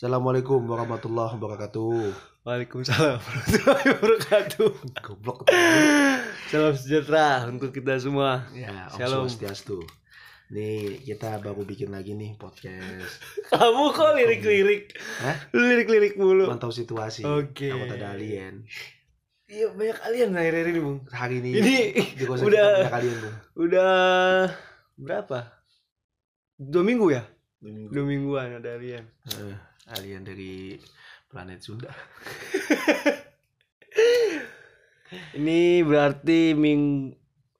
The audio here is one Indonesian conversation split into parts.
Assalamualaikum warahmatullahi wabarakatuh. Waalaikumsalam warahmatullahi wabarakatuh. Goblok. Salam sejahtera untuk kita semua. Ya, Om Shalom. Swastiastu. Nih, kita baru bikin lagi nih podcast. Kamu kok lirik-lirik? Hah? Lirik-lirik mulu. Mantau situasi. Oke. Sama ada alien. Iya banyak alien akhir-akhir ini, Bung. Hari ini Ini udah- banyak alien, Bung. Udah berapa? Dua minggu ya? Dua minggu. Dua mingguan ada alien. Eh, alien dari planet Sunda. Ini berarti ming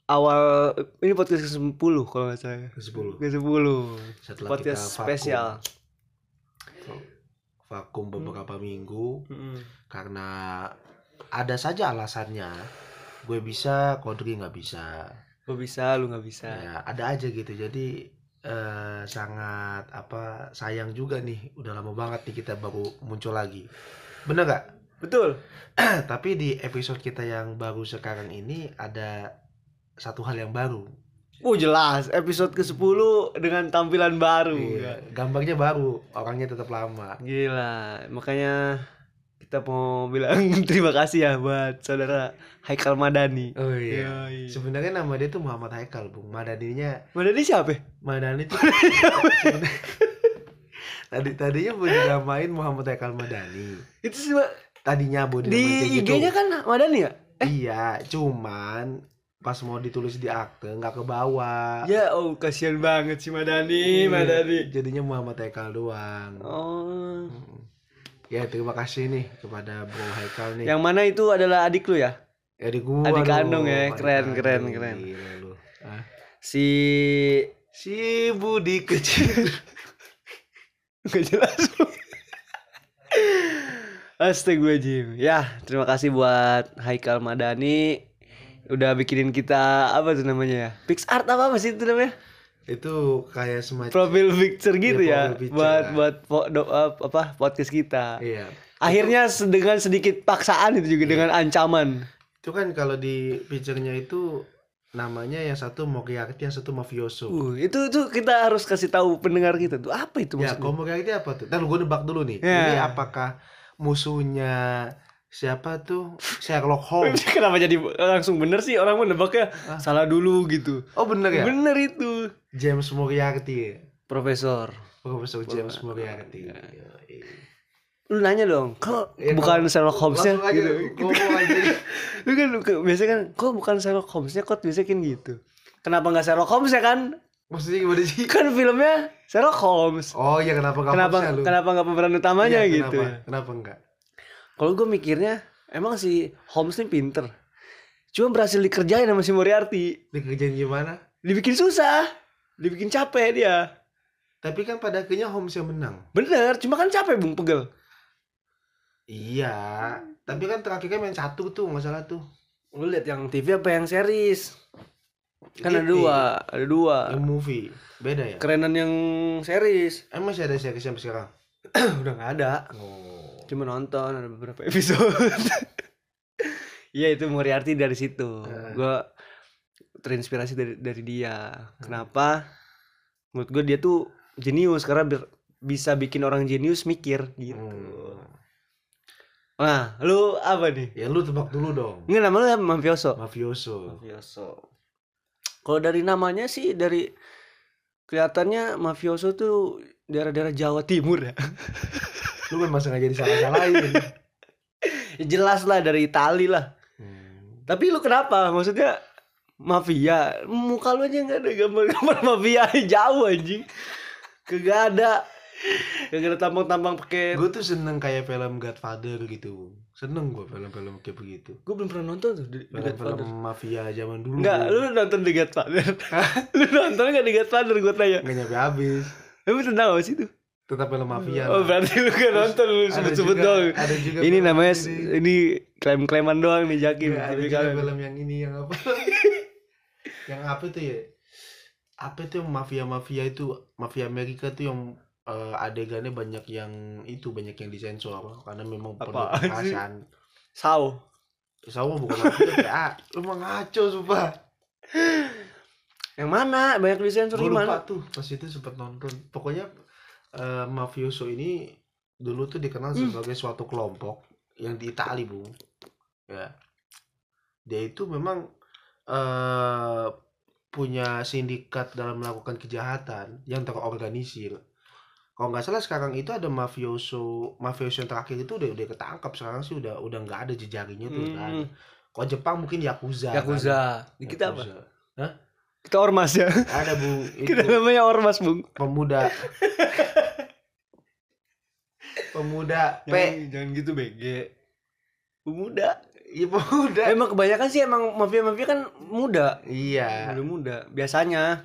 awal ini podcast ke-10 kalau nggak salah. Ke-10. Ke-10. Setelah Podcast kita vakum, spesial. vakum beberapa minggu Mm-mm. karena ada saja alasannya. Gue bisa, Kodri nggak bisa. Gue bisa, lu nggak bisa. ya ada aja gitu jadi eh, sangat apa sayang juga nih. Udah lama banget nih kita baru muncul lagi. Bener nggak? Betul. tapi di episode kita yang baru sekarang ini ada satu hal yang baru. Oh jelas, episode ke-10 dengan tampilan baru. Iya, gambarnya baru orangnya tetap lama. Gila, makanya kita mau bilang terima kasih ya buat saudara Haikal Madani. oh iya Yoi. sebenarnya nama dia tuh Muhammad Haikal bung Madaninya Madani siapa? ya? Madani tuh tadi tadinya mau dinamain Muhammad Haikal Madani Itu sih tadinya mau di gitu. IG-nya kan Madani ya? Iya, cuman pas mau ditulis di akte nggak ke bawah. Ya, oh kasihan banget si Madani, Iya, Madani. Jadinya Muhammad Haikal doang. Oh. Ya terima kasih nih kepada Bro Haikal nih. Yang mana itu adalah adik lu ya? Ya, adik gua adik kandung ya, adik keren, keren, keren. Gila lu. Ah. Si Si Budi kecil. Gak jelas Astagfirullahaladzim Ya terima kasih buat Haikal Madani Udah bikinin kita Apa tuh namanya ya Pixart apa apa sih itu namanya Itu kayak semacam Profil picture gitu Iya, ya profile picture, Buat ya. buat po- do- apa podcast kita Iya. Akhirnya se- dengan sedikit paksaan itu juga Dengan ancaman Itu kan kalau di picture-nya itu namanya yang satu Moriarty, yang satu Mafioso. uh, Itu itu kita harus kasih tahu pendengar kita tuh Apa itu Ya, maksudnya kalau Moriarty apa tuh? Ntar gue nebak dulu nih. Ya. Ini apakah musuhnya siapa tuh? Sherlock Holmes. Kenapa jadi langsung bener sih Orang mau nebaknya Ah. Salah dulu gitu Oh bener ya? Bener itu James Moriarty. Profesor Profesor James Moriarty. Yoi. lu nanya dong kok Ya, bukan kalau- Sherlock Holmesnya gitu aja. lu kan biasanya kan kok bukan Sherlock Holmesnya kok biasanya kan gitu kenapa nggak Sherlock Holmes ya kan Maksudnya gimana sih? kan filmnya Sherlock Holmes Oh iya kenapa nggak kenapa Holmesnya lu? kenapa nggak pemeran utamanya Iya, gitu Kenapa? Kenapa enggak? Kalau gue mikirnya emang si Holmes ini pinter cuma berhasil dikerjain sama si Moriarty Dikerjain gimana? dibikin susah dibikin capek dia Tapi kan pada akhirnya Holmes yang menang. bener cuma kan capek bung pegel Iya. Tapi kan terakhirnya main satu tuh nggak salah tuh. lu lihat yang TV apa yang series kan ada dua ada dua Yang movie. Beda ya? kerenan yang series Emang masih ada series sampai sekarang? udah nggak ada Oh. Cuma nonton ada beberapa episode iya itu Moriarty dari situ Eh. gua terinspirasi dari dari dia kenapa menurut gue dia tuh jenius karena bir- bisa bikin orang jenius mikir gitu Hmm. nah lu apa nih Ya lu tebak dulu dong. nggak nama lu apa? mafioso Mafioso. mafioso kalau dari namanya sih dari kelihatannya mafioso tuh daerah-daerah Jawa Timur ya Lu memang sengaja disalah-salahin. Ya jelas lah dari Itali lah Hmm. Tapi lu kenapa? Maksudnya mafia. Muka lu aja nggak ada gambar-gambar mafia jauh anjing. Kagak ada. Kagak ada tampang-tampang pakai. Gue tuh seneng kayak film Godfather gitu. Seneng gue film-film kayak begitu. Gue belum pernah nonton tuh Film-film mafia zaman dulu. Enggak, lu nonton di Godfather. lu nonton enggak di Godfather gue tanya. nggak nyampe habis. Lu tentang apa sih itu? Tetap film mafia. Oh, berarti lu gak nonton lu sebut-sebut doang. Ada juga Ini namanya ini. ini klaim-klaiman doang nih Jakim. Iya, ada Tapi juga kalian- film yang ini yang apa? yang apa tuh ya? Apa tuh mafia mafia itu mafia Amerika tuh yang eh, adegannya banyak yang itu banyak yang disensor karena memang sih? kekerasan. Sao. Sama bukan mafia ya. Lu mah ngaco sumpah. Yang mana? Banyak di sensor Gue lupa gimana? tuh pas itu sempat nonton. Pokoknya eh, mafioso ini dulu tuh dikenal Hmm. sebagai suatu kelompok yang di Itali bu ya dia itu memang eh punya sindikat dalam melakukan kejahatan yang terorganisir kalau nggak salah sekarang itu ada mafioso mafioso yang terakhir itu udah udah ketangkap sekarang sih udah udah nggak ada jejaringnya tuh. Hmm. kalau Jepang mungkin yakuza Yakuza. kan? Kita apa? Yakuza. Kita ormas ya. ada bu Kita itu namanya ormas, Bung. pemuda pemuda P Jangan, jangan gitu BG. Pemuda. iya pemuda Emang kebanyakan sih emang mafia-mafia kan muda. iya Muda-muda. Biasanya.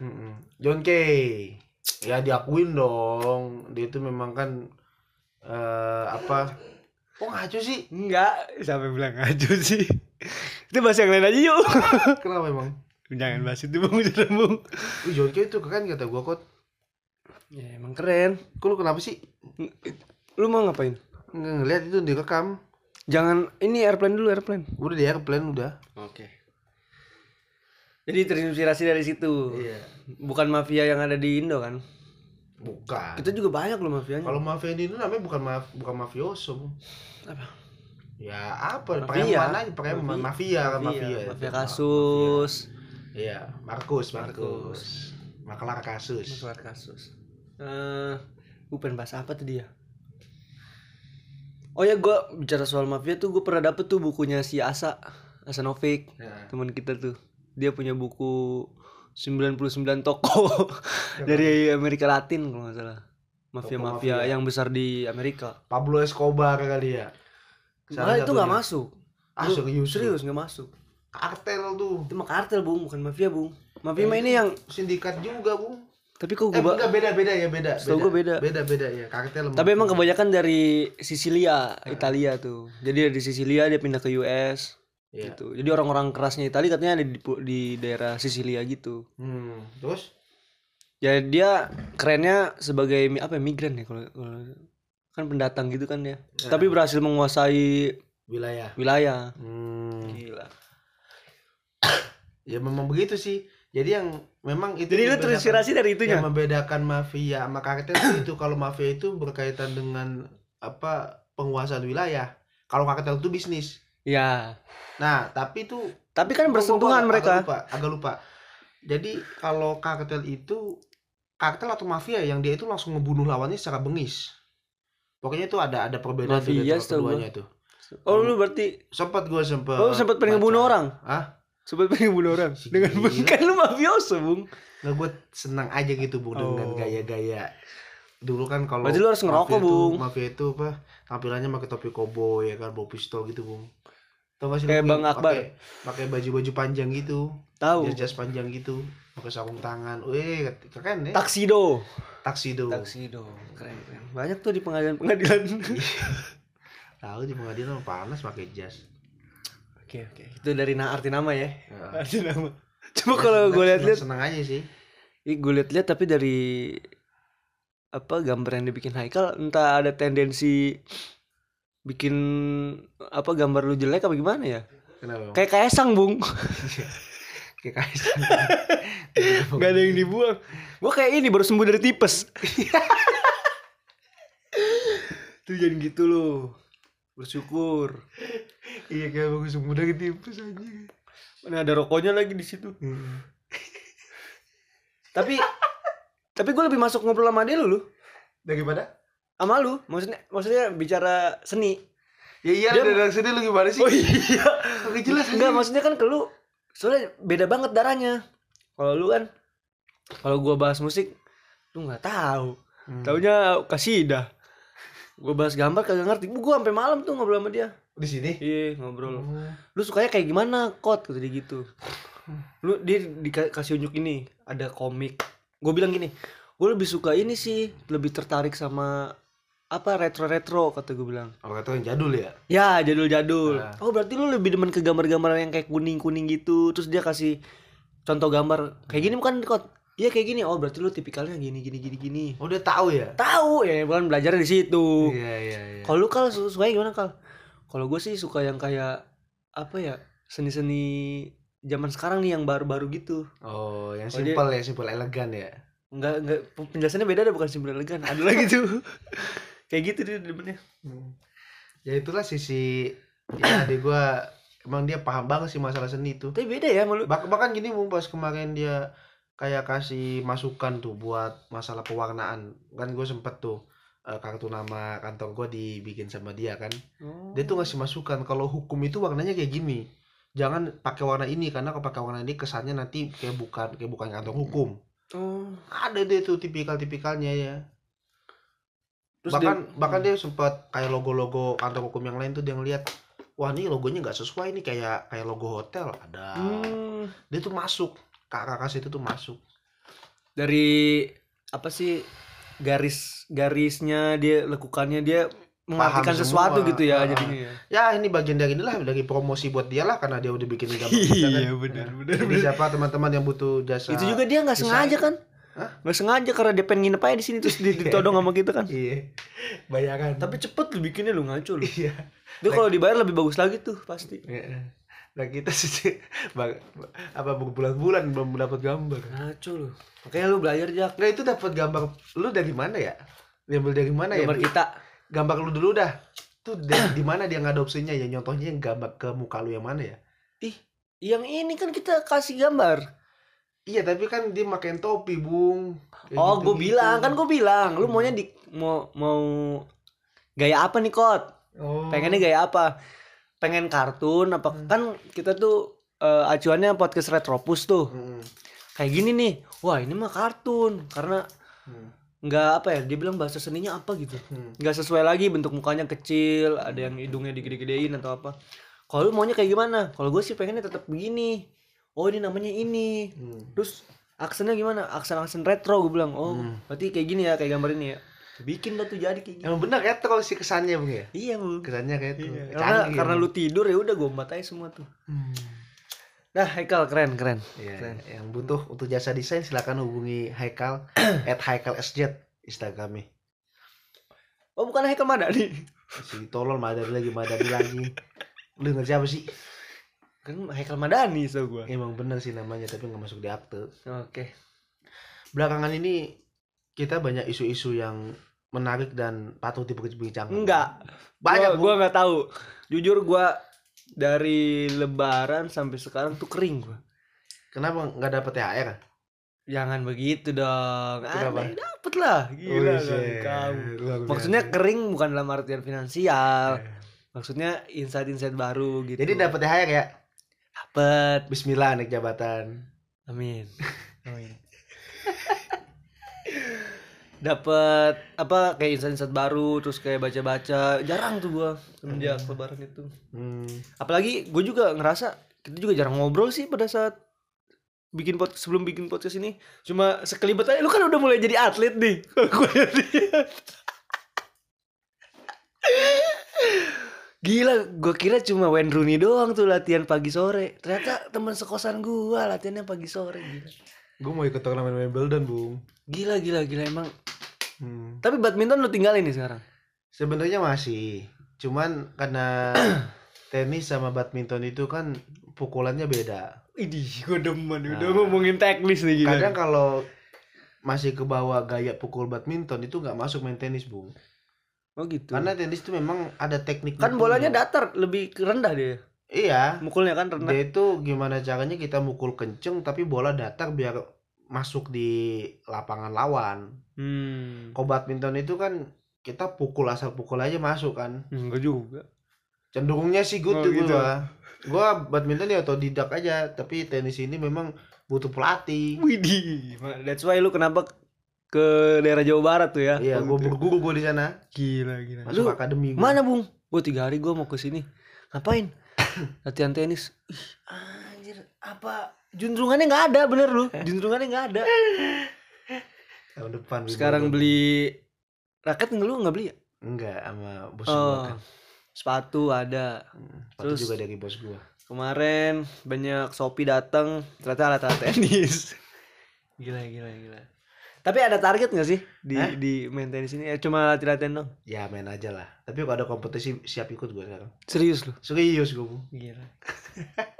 John Kay ya diakuin dong dia itu memang kan eh apa kok ngaco sih Enggak, sampai bilang ngaco sih. Itu bahas yang lain aja yuk. kenapa emang Jangan bahas itu bung, jangan bung. John Kay itu keren kata gua kok Ya emang keren. kok lu kenapa sih Lu mau ngapain? nggak ngeliat itu direkam Jangan ini airplane dulu airplane. udah di airplane udah Oke. Jadi terinspirasi dari situ. iya Bukan mafia yang ada di Indo kan? bukan Kita juga banyak loh mafianya. kalau mafia di itu namanya bukan maf bukan mafioso Bu. Apa? ya apa Mafia. preman aja preman Mafia. mafia kan mafia Mafia, itu. mafia kasus. iya Markus Markus. Makalah kasus Masalah kasus. Eh, gue pengen bahas apa tadi ya? Oh ya, gue bicara soal mafia tuh gue pernah dapet tuh bukunya si Asa, Asa Novik, Ya. teman kita tuh. Dia punya buku 99 toko dari Amerika Latin kalau nggak salah. Mafia-mafia mafia. yang besar di Amerika. Pablo Escobar kali ya Malah itu nggak masuk. ah serius Serius nggak masuk. kartel tuh Itu mah kartel, Bung, bukan mafia, Bung. Mafia mah ini yang sindikat juga bung tapi kok eh gue enggak beda beda ya beda Setahu gua beda. beda beda ya kartel sama- Tapi emang kebanyakan dari Sisilia, Italia tuh. Jadi dari Sisilia dia pindah ke US Iya. gitu. Jadi orang-orang kerasnya Italia katanya ada di, di daerah Sisilia gitu. hmm. terus Ya dia kerennya sebagai apa ya, migran ya kalau kan pendatang gitu kan. Ya. Tapi berhasil menguasai wilayah wilayah. hmm. Gila. ya memang begitu sih jadi yang memang itu Jadi lu terinspirasi dari itunya. yang membedakan mafia sama kartel itu kalau mafia itu berkaitan dengan apa penguasaan wilayah kalau kartel itu bisnis Ya. nah tapi itu Tapi kan Gua- gua- bersentuhan gua mereka. agak lupa, agak lupa jadi kalau kartel itu kartel atau mafia yang dia itu langsung ngebunuh lawannya secara bengis pokoknya itu ada ada perbedaan Mafia, gua. keduanya tuh Oh lu berarti sempat gue sempat Oh, sempat pengen bunuh orang? ah sempat pengen bunuh orang dengan gila. kan lu mafioso, Bung. nggak gue senang aja gitu bung dengan Oh. gaya-gaya dulu kan kalau Berarti lu harus ngerokok, mafia Bung. mafia itu apa tampilannya pakai topi koboi ya kan bawa pistol gitu bung Tau gak sih Kayak? Bang Akbar. pakai baju-baju panjang gitu Tahu. jas-jas panjang gitu pakai sarung tangan wih keren ya Taksido. taksido Taksido. Keren, keren. Banyak tuh di pengadilan-pengadilan. tahu di pengadilan panas pakai jas Oke, oke. Itu dari na arti nama ya. Ya. Arti nama. Cuma kalau gue lihat-lihat, seneng aja sih ih gue lihat-lihat tapi dari apa gambar yang dibikin Haikal entah ada tendensi bikin apa gambar lu jelek apa gimana ya? kenapa? Kayak kaisang, Bung. kayak kaisang Gak ada yang dibuang. Gua kayak ini baru sembuh dari tipes. Tuh jangan gitu loh. Bersyukur. Iya kayak bagus muda ketipus aja Mana ada rokoknya lagi di situ. Tapi tapi gue lebih masuk ngobrol sama dia lu, daripada Sama lu. Maksudnya maksudnya bicara seni. ya iya Dia- dari sini lu gimana sih iya. Oke jelas Enggak, maksudnya kan ke lu soalnya beda banget darahnya. Kalau lu kan kalau gua bahas musik lu nggak tahu. Hmm. Taunya kasidah. Gua bahas gambar kagak ngerti. Gua sampai malam tuh ngobrol sama dia. Di sini Iya, ngobrol. Oh. Lu sukanya kayak gimana, Kot? Kata dia gitu. Lu dia dikasih unjuk ini, ada komik. Gue bilang gini, gue lebih suka ini sih, lebih tertarik sama apa retro-retro kata gue bilang. Oh, kata yang jadul ya? Ya, jadul-jadul. Ah. Oh, berarti lu lebih demen ke gambar-gambar yang kayak kuning-kuning gitu. Terus dia kasih contoh gambar kayak gini bukan, Kot? Iya kayak gini. Oh, berarti lu tipikalnya gini gini gini gini. Oh, udah tahu ya? Tahu ya, bukan belajar di situ. Iya, iya, iya. Kalau lu kal su- sukanya gimana kal? Kalau gue sih suka yang kayak apa ya seni-seni zaman sekarang nih yang baru-baru gitu. Oh, yang Oh, dia- simpel ya, simpel elegan ya. Enggak enggak penjelasannya beda ada bukan simpel elegan. Ada lagi tuh kayak gitu dia demennya Hmm. Ya itulah sisi ya adik gua emang dia paham banget sih masalah seni itu. tapi beda ya malu Bah- bahkan gini Bung pas kemarin dia kayak kasih masukan tuh buat masalah pewarnaan. Kan gue sempet tuh eh, kartu nama kantor gua dibikin sama dia kan. Dia tuh ngasih masukan kalau hukum itu warnanya kayak gini. Jangan pakai warna ini karena kalau pakai warna ini kesannya nanti kayak bukan kayak bukan kantor hukum. oh. Ada deh tuh tipikal-tipikalnya ya. Terus bahkan dia- bahkan dia sempat kayak logo-logo kantor hukum yang lain tuh dia ngeliat wah ini logonya nggak sesuai nih kayak kayak logo hotel ada Hmm. dia tuh masuk kakak kasih itu tuh masuk dari apa sih garis garisnya dia lekukannya dia mengartikan sesuatu semua. gitu ya Ah. jadinya ya. ya ini bagian dari inilah dari promosi buat dia lah karena dia udah bikin gambar kita kan. benar Ya. benar. Jadi siapa teman-teman yang butuh jasa Itu juga dia nggak sengaja kan? Hah? Nggak sengaja karena dia pengen nginep aja di sini terus di- ditodong sama kita kan. iya bayangan Tapi cepet lu bikinnya lu ngaco lu. iya Dia kalau dibayar lebih bagus lagi tuh pasti. Iya. Nah kita sih bang- apa berbulan-bulan belum dapat gambar Ngaco lu. Makanya lu belajar jak. nggak itu dapat gambar lu dari mana ya diambil dari mana ya Gambar kita. gambar lu dulu dah tuh di, mana dia ngadopsinya ya contohnya yang gambar ke muka lu yang mana ya Ih, yang ini kan kita kasih gambar. iya tapi kan dia makin topi bung Kayak oh, gue gitu-gitu. bilang kan gue bilang, lu maunya di mau mau gaya apa nih kot? oh. Pengennya gaya apa? Pengen kartun apa? Kan kita tuh eh, acuannya podcast Retropus tuh. Hmm. Kayak gini nih. Wah, ini mah kartun karena Hmm. nggak apa ya? Dia bilang bahasa seninya apa gitu. Hmm. nggak sesuai lagi bentuk mukanya kecil ada yang hidungnya digede-gedein atau apa kalau lu maunya kayak gimana kalau gue sih pengennya tetap begini oh ini namanya ini Hmm. terus aksennya gimana aksen-aksen retro gue bilang oh Hmm. berarti kayak gini ya kayak gambar ini ya bikin dah tuh jadi kayak gini emang bener retro sih kesannya bung ya iya bu kesannya retro Iya, Canggih karena karena lu tidur ya udah gue aja semua tuh Hmm. nah Haikal keren keren Iya, Keren. yang butuh untuk jasa desain silakan hubungi Haikal at Haikal SJ Instagramnya. oh bukan Haikal Madani Si tolol madani lagi madani lagi. Lu ngerti siapa sih? kan Haikal Madani so gue Emang bener sih namanya tapi nggak masuk di akte. oke Belakangan ini kita banyak isu-isu yang menarik dan patut diperbincangkan. enggak Banyak gua, gua nggak tahu jujur gua dari lebaran sampai sekarang tuh kering gua Kenapa nggak dapet THR? jangan begitu dong Kenapa? Aneh, dapet lah gila shit. kamu maksudnya kering bukan dalam artian finansial Eh. maksudnya insight-insight baru gitu Jadi dapet THR ya? dapet Bismillah naik jabatan. amin amin dapet apa kayak insight-insight baru terus kayak baca-baca. Jarang tuh gua semenjak lebaran itu. Hmm. apalagi gue juga ngerasa kita juga jarang ngobrol sih pada saat bikin podcast sebelum bikin podcast ini. Cuma sekelibet aja lu kan udah mulai jadi atlet nih. Gue lihat gila gue kira cuma Wayne Rooney doang tuh latihan pagi sore. Ternyata teman sekosan gue latihannya pagi sore gila. Gue mau ikut turnamen Wimbledon, Bung. gila gila gila emang Hmm. tapi badminton lu tinggalin nih sekarang Sebenarnya masih, cuman karena tenis sama badminton itu kan pukulannya beda. Idih, gue demen udah Nah. ngomongin teknis nih gila. Kadang kalau masih ke bawah gaya pukul badminton itu nggak masuk main tenis, Bung. oh gitu. Karena tenis itu memang ada teknik. kan bolanya datar, lebih rendah dia. Iya. Mukulnya kan rendah. Dia itu gimana caranya kita mukul kenceng tapi bola datar biar masuk di lapangan lawan. Hmm. Kalau badminton itu kan kita pukul asal pukul aja masuk kan. Enggak juga. cenderungnya sih Oh, gitu, gitu. gua gua badminton ya otodidak aja tapi tenis ini memang butuh pelatih Widih, that's why lu kenapa ke daerah Jawa Barat tuh ya? iya Oh, gua berguru gua di sana Gila, gila. masuk Lu akademi gua. mana, Bung? Gua tiga hari gua mau ke sini. Ngapain? Latihan tenis. Ih, anjir, apa juntrungannya nggak ada bener lu. Juntrungannya nggak ada. Tahun depan sekarang beli. raket nggak lu? Nggak beli ya? Enggak sama bos oh, gua kan. sepatu ada. Hmm, sepatu terus- juga dari bos gua. kemarin banyak Shopee datang ternyata alat-alat tenis. Gila gila gila. Tapi ada target nggak sih di Hah? di main tenis ini? Ya cuma latihan dong ya main aja lah. Tapi kalau ada kompetisi siap ikut gua sekarang. Serius lu? Serius gua Bu. gila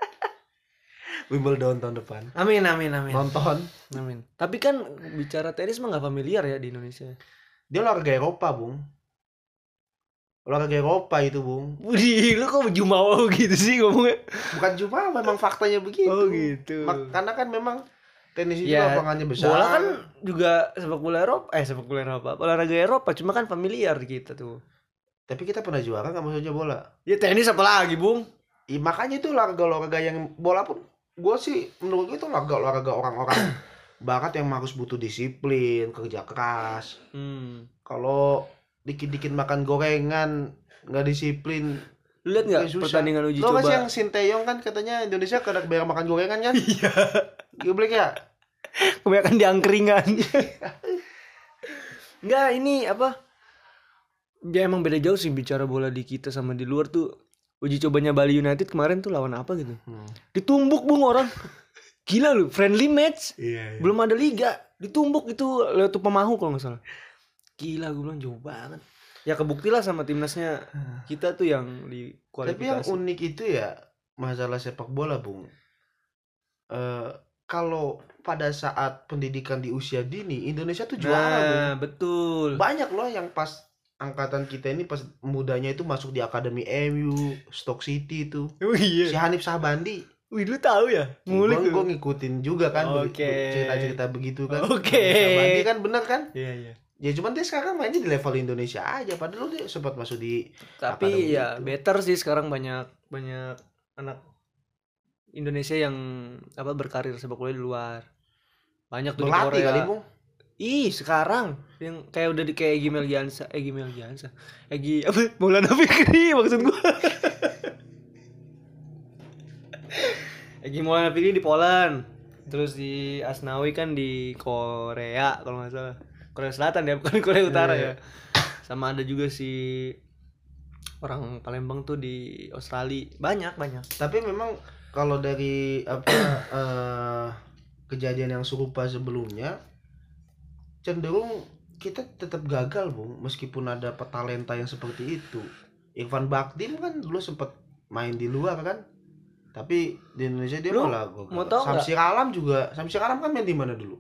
Wimbledon tahun depan. Amin amin amin. Nonton. Amin. Tapi kan bicara tenis mah nggak familiar ya di Indonesia. Dia olahraga Eropa bung. Olahraga Eropa itu bung. Wih, lu kok jumawa gitu sih ngomongnya? bukan cuma memang faktanya begitu. Oh gitu. Mak- karena kan memang tenis itu Ya, lapangannya besar. Bola kan juga sepak bola Eropa, eh sepak bola Eropa, olahraga Eropa, cuma kan familiar di kita tuh. tapi kita pernah juara nggak maksudnya bola? Ya tenis apa lagi, Bung? Ih, makanya itu olahraga olahraga yang bola pun gue sih menurut gue itu olahraga olahraga orang-orang barat yang harus butuh disiplin kerja keras Hmm. kalau dikit-dikit makan gorengan nggak disiplin Lu lihat nggak susah. pertandingan uji lo coba? kan yang Sinteyong kan katanya Indonesia kada bayar makan gorengan kan iya Geblek ya Kebanyakan di angkringan. Enggak, ini apa? Ya emang beda jauh sih bicara bola di kita sama di luar tuh. Uji cobanya Bali United kemarin tuh lawan apa gitu? Ditumbuk bung orang. Gila lu, friendly match. iya Belum ada liga. Ditumbuk itu lewat tuh pemahu kalau nggak salah. Gila gue bilang jauh banget. Ya kebuktilah sama timnasnya kita tuh yang di tapi yang kualifikasi. unik itu ya masalah sepak bola bung Eh kalau pada saat pendidikan di usia dini Indonesia tuh juara Bung. Nah, betul. banyak loh yang pas angkatan kita ini pas mudanya itu masuk di akademi MU, Stock City itu. Oh Si iya. Hanif Sahbandi. Wih, lu tahu ya? Ngulik Gue ngikutin juga kan Oke. cerita-cerita begitu kan. Oke. Hanif Sahbandi kan bener kan? Iya, iya. Ya cuman dia sekarang mainnya di level Indonesia aja padahal dia sempat masuk di Tapi Akademi ya itu. better sih sekarang banyak banyak anak Indonesia yang apa berkarir sepak bola di luar. Banyak tuh di berlatih Korea. kali Bung. Ih, sekarang yang kayak udah di kayak Egi Melgiansa, Egi Melgiansa. Egi apa? Maulana Fikri maksud gua. Egi Maulana Fikri di Poland. Terus di Asnawi kan di Korea kalau nggak salah. Korea Selatan ya, bukan Korea Utara Iya, ya. Sama ada juga si orang Palembang tuh di Australia. Banyak, banyak. Tapi memang kalau dari apa eh, kejadian yang serupa sebelumnya cenderung kita tetap gagal bung meskipun ada petalenta yang seperti itu Irfan Bakdim kan dulu sempat main di luar kan tapi di Indonesia dia Lu malah gagal. mau tahu? Samsir Alam juga Samsir Alam kan main di mana dulu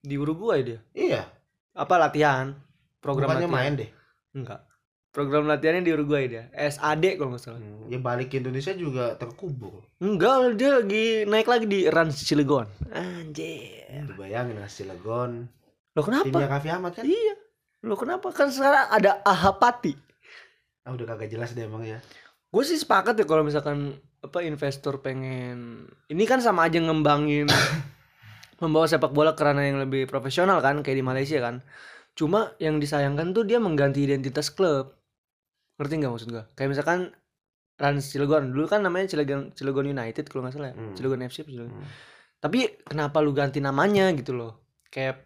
Di Uruguay dia. iya Apa latihan? Program bukannya latihan. main deh Enggak. Program latihannya di Uruguay dia. SAD kalau nggak salah. Hmm, ya balik ke Indonesia juga terkubur Enggak, dia lagi naik lagi di Rans Cilegon. Anjir. dibayangin hasil Legon Lo kenapa? timnya Raffi Ahmad kan Iya. Lo kenapa? Kan sekarang ada Ahapati. ah udah kagak jelas deh emang ya Gue sih sepakat ya kalau misalkan apa investor pengen ini kan sama aja ngembangin membawa sepak bola ke ranah yang lebih profesional kan kayak di Malaysia kan. Cuma yang disayangkan tuh dia mengganti identitas klub. Ngerti nggak maksud gue? Kayak misalkan Rans Cilegon dulu kan namanya Cilegon Cilegon United kalau nggak salah ya. Hmm. Cilegon FC Cilegon. Hmm. Tapi kenapa lu ganti namanya gitu loh? Kayak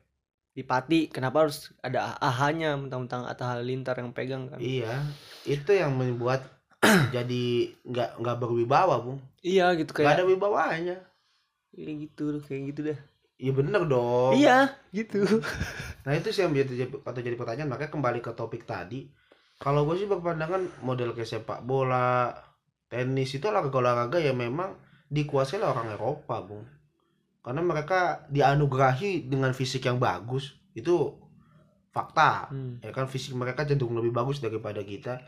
di Pati kenapa harus ada ahanya mentang-mentang Atta Halilintar yang pegang kan? Iya, itu yang membuat jadi nggak nggak berwibawa, Bung. Iya gitu Nggak ada kayak wibawanya. Iya gitu loh kayak gitu dah. Iya bener dong. Iya gitu. Nah itu sih yang jadi atau jadi pertanyaan. Makanya kembali ke topik tadi. Kalau gue sih berpandangan model kayak sepak bola, tenis itu olahraga-olahraga yang memang dikuasai oleh orang Eropa, Bung. Karena mereka dianugerahi dengan fisik yang bagus. Itu fakta. Hmm. ya kan fisik mereka cenderung lebih bagus daripada kita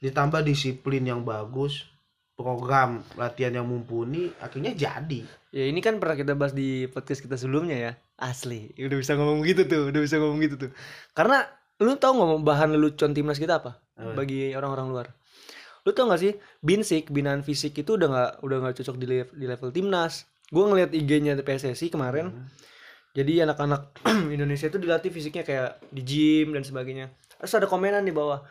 ditambah disiplin yang bagus program latihan yang mumpuni akhirnya jadi Ya ini kan pernah kita bahas di podcast kita sebelumnya ya. Asli, udah bisa ngomong gitu tuh, udah bisa ngomong gitu tuh. Karena lu tau nggak bahan lelucon timnas kita apa? Apa? Bagi orang-orang luar. Lu tau gak sih Binsik, binaan fisik itu udah nggak udah nggak cocok di, lev- di level timnas. Gue ngeliat IG-nya PSSI kemarin. Hmm. Jadi anak-anak Indonesia itu dilatih fisiknya kayak di gym dan sebagainya. Terus ada komenan di bawah.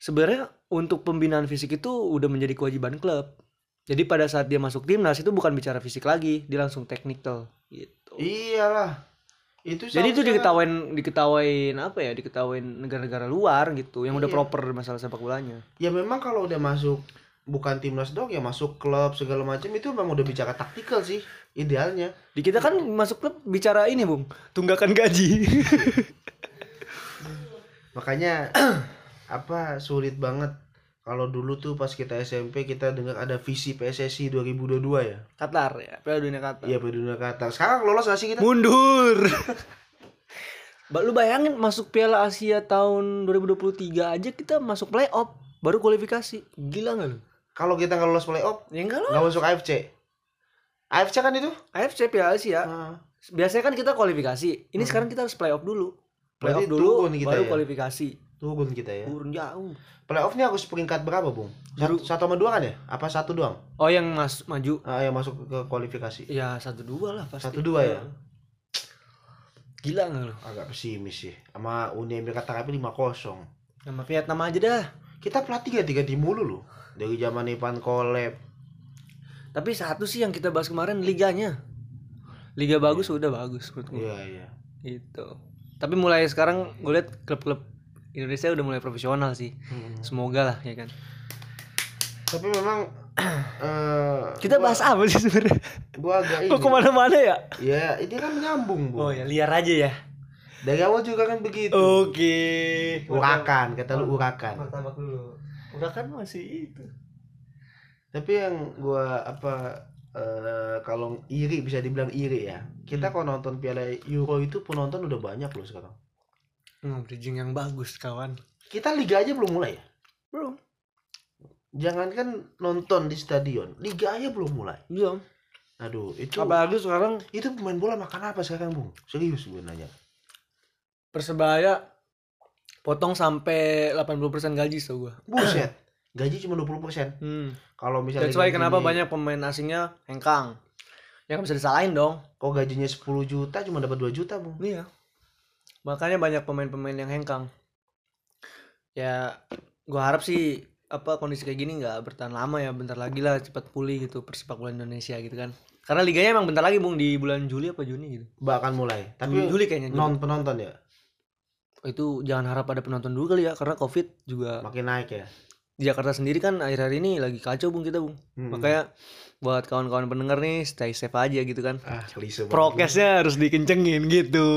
Sebenarnya untuk pembinaan fisik itu udah menjadi kewajiban klub. Jadi pada saat dia masuk timnas itu bukan bicara fisik lagi, dia langsung technical gitu. iyalah itu Jadi itu diketawain diketawain apa ya? Diketawain negara-negara luar gitu yang udah Iya. proper masalah sepak bolanya. ya memang kalau udah masuk bukan timnas dong ya masuk klub segala macam itu memang udah bicara taktikal sih idealnya Di kita kan masuk klub bicara ini, Bung. Tunggakan gaji. makanya apa sulit banget kalau dulu tuh pas kita SMP kita dengar ada visi PSSI 2022 ya Qatar ya, Piala Dunia Qatar. iya Dunia Qatar sekarang lolos gak sih kita Mundur. Lu bayangin masuk Piala Asia tahun 2023 aja kita masuk playoff baru kualifikasi. Gila nggak lu? Kalau kita nggak lolos playoff, Ya enggak lah. nggak masuk AFC. AFC kan itu? AFC Piala Asia. Ah. Biasanya kan kita kualifikasi. Ini sekarang kita harus playoff dulu. Playoff Berarti dulu kita baru ya? kualifikasi. Turun kita ya. Turun jauh. Playoff ini harus peringkat berapa, Bung? Satu, satu sama dua kan ya? Apa satu doang? Oh yang mas maju Ah, yang masuk ke kualifikasi. ya satu dua lah pasti. Satu dua ya? Gila nggak lu? Agak pesimis sih. Sama Uni Emirat Arab 5-0. Sama Vietnam aja dah. Kita pelatih ganti-ganti mulu loh. Dari zaman Ivan Koleb. Tapi satu sih yang kita bahas kemarin liganya. Liga bagus udah bagus menurut gua. Iya, iya. Gitu. Tapi mulai sekarang gue liat klub-klub Indonesia udah mulai profesional sih. Hmm. Semoga lah ya kan. Tapi memang eh Kita gua- bahas apa sih sebenarnya? gua agak ini. Kok ke mana-mana ya? Ya, ini kan menyambung, Bu. Oh ya liar aja ya. Dari awal juga kan begitu. Oke. Urakan, kata lu urakan. Martabak dulu. Urakan masih itu. Tapi yang gua apa eh kalau iri bisa dibilang iri ya. Kita kalau nonton Piala Euro itu penonton udah banyak loh sekarang. Hmm, bridging yang bagus kawan. Kita liga aja belum mulai ya. Belum. Jangankan nonton di stadion, liga aja belum mulai. Belum. Aduh, itu Apalagi sekarang itu pemain bola makan apa sekarang, Bung? Serius gue nanya. Persebaya potong sampai 80% gaji so gua. Buset. Gaji cuma 20%. Hmm. Kalau misalnya That's why kenapa banyak pemain asingnya hengkang. Ya nggak bisa disalahin dong. kok gajinya 10 juta cuma dapat 2 juta, Bung? Iya. Makanya banyak pemain-pemain yang hengkang. Ya, gua harap sih apa kondisi kayak gini nggak bertahan lama ya, bentar lagi lah cepat pulih gitu persepak bola Indonesia gitu kan. Karena liganya emang bentar lagi bung di bulan Juli apa Juni gitu. Bahkan mulai. Tapi Juli kayaknya. Juli. non penonton ya itu jangan harap ada penonton dulu kali ya, karena COVID juga makin naik ya. di Jakarta sendiri kan akhir-akhir ini lagi kacau bung kita bung. Hmm. Makanya buat kawan-kawan pendengar nih stay safe aja gitu kan. Ah, banget. prokesnya harus dikencengin gitu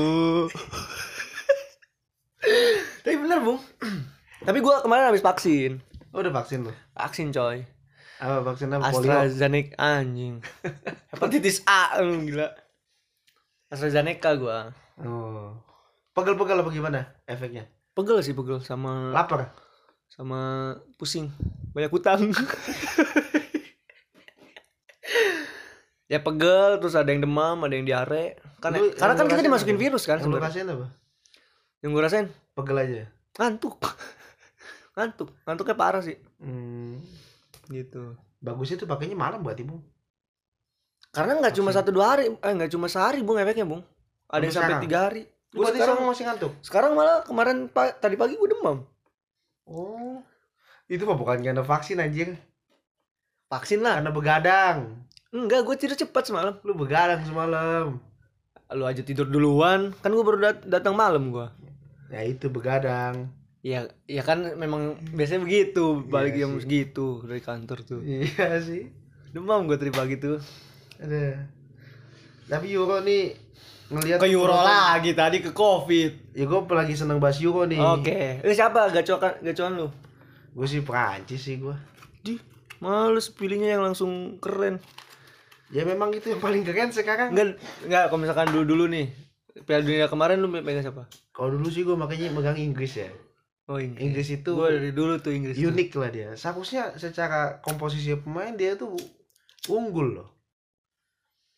tapi bener bung tapi gua kemarin habis vaksin Oh, udah vaksin lo. vaksin coy Apa vaksin apa? Polio. AstraZeneca anjing hepatitis A gila AstraZeneca gua Oh. Pegel-pegel apa gimana efeknya? pegel sih pegel sama Lapar. sama pusing banyak utang ya pegel terus ada yang demam ada yang diare kan Lu- karena yang kan kita dimasukin apa? virus kan Yang lu sebenarnya rasain apa? yang gue rasain Pegel aja. ngantuk ngantuk ngantuknya parah sih Hmm. gitu Bagusnya tuh pakainya malam buat ibu. karena nggak cuma satu dua hari eh nggak cuma sehari bung efeknya bung ada yang sampai tiga hari Gua berarti sekarang masih ngantuk. sekarang malah kemarin pa- tadi pagi gue demam Oh. Itu mah bukan karena vaksin anjing. vaksin lah Karena begadang. enggak gue tidur cepat semalam Lu begadang semalam. lu aja tidur duluan kan gue baru dat- datang malam gue Ya itu begadang. ya ya kan memang biasanya begitu balik Iya jam segitu dari kantor tuh Iya sih. demam gue tadi pagi tuh Ada. Tapi Euro nih ngelihat ke Euro lagi tadi ke covid Ya gue lagi seneng bahas Euro nih. oke lu siapa gacokan gacoan lu Gue sih Prancis sih gue. di males pilihnya yang langsung keren Ya memang itu yang paling keren sekarang. Enggak, enggak kalau misalkan dulu-dulu nih. Piala Dunia kemarin lu pegang siapa? Kalau dulu sih gue makanya megang Inggris ya. Oh, Inggris. Inggris itu Gua dari dulu tuh Inggris. tuh. unik lah dia. Seharusnya secara komposisi pemain dia tuh unggul loh.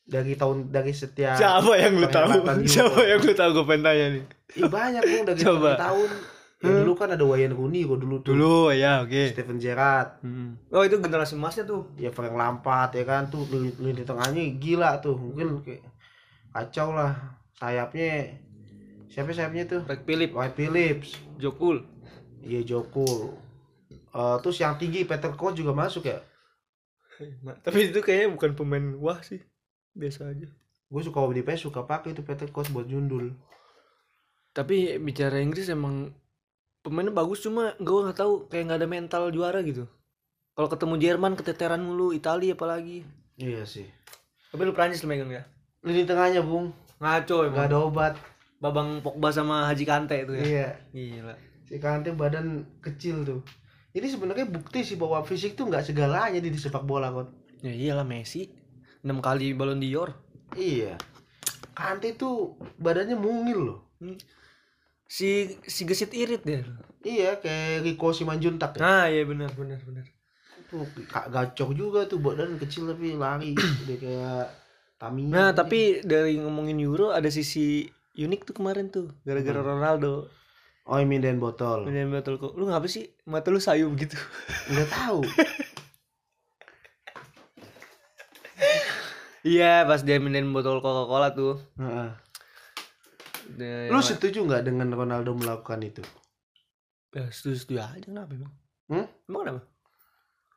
Dari tahun dari setiap Siapa yang lu tahu? Siapa yang lu tahu gue pengen tanya nih. Ih, banyak bung dari Coba. tahun. Ya, dulu kan ada Wayne Rooney kok dulu tuh. Dulu ya, oke. Steven Gerrard, Hmm. Oh, itu generasi emasnya tuh. ya Frank Lampard ya kan tuh lini, lini tengahnya gila tuh. Mungkin kayak kacau lah. Sayapnya siapa sayapnya tuh? Greg Philip, White Phillips. Jokul. Iya Joko. Eh, terus yang tinggi Peter Koch juga masuk ya. Tapi itu kayaknya bukan pemain wah sih. Biasa aja. Gue suka di PS suka pakai itu Peter Koch buat jundul. Tapi bicara Inggris emang pemainnya bagus cuma gue nggak tahu kayak nggak ada mental juara gitu. Kalau ketemu Jerman keteteran mulu, Italia apalagi. Iya sih. Tapi lu Prancis lu megang ya? Lini tengahnya Bung, Ngaco nggak emang. ada obat. Babang Pogba sama Haji Kante itu ya. Iya. Gila. Si Kante badan kecil tuh. Ini sebenarnya bukti sih bahwa fisik tuh nggak segalanya di, di sepak bola kok. Ya iyalah Messi. 6 kali Ballon d'Or. Iya. Kante tuh badannya mungil loh. si si gesit irit dia Iya, kayak Riko Simanjuntak ya. nah iya benar benar benar Tuh, kak gacor juga tuh badan kecil tapi lari dia kayak Tamiya. nah tapi dari ngomongin Euro ada sisi unik tuh kemarin tuh gara-gara Ronaldo oh ini dan botol. Minum botol kok lu ngapa sih mata lu sayu begitu Nggak tahu. iya pas dia minum botol Coca Cola tuh Heeh. Dia- Lu setuju nggak dengan Ronaldo melakukan itu? ya setuju setuju aja kenapa emang Hmm? emang kenapa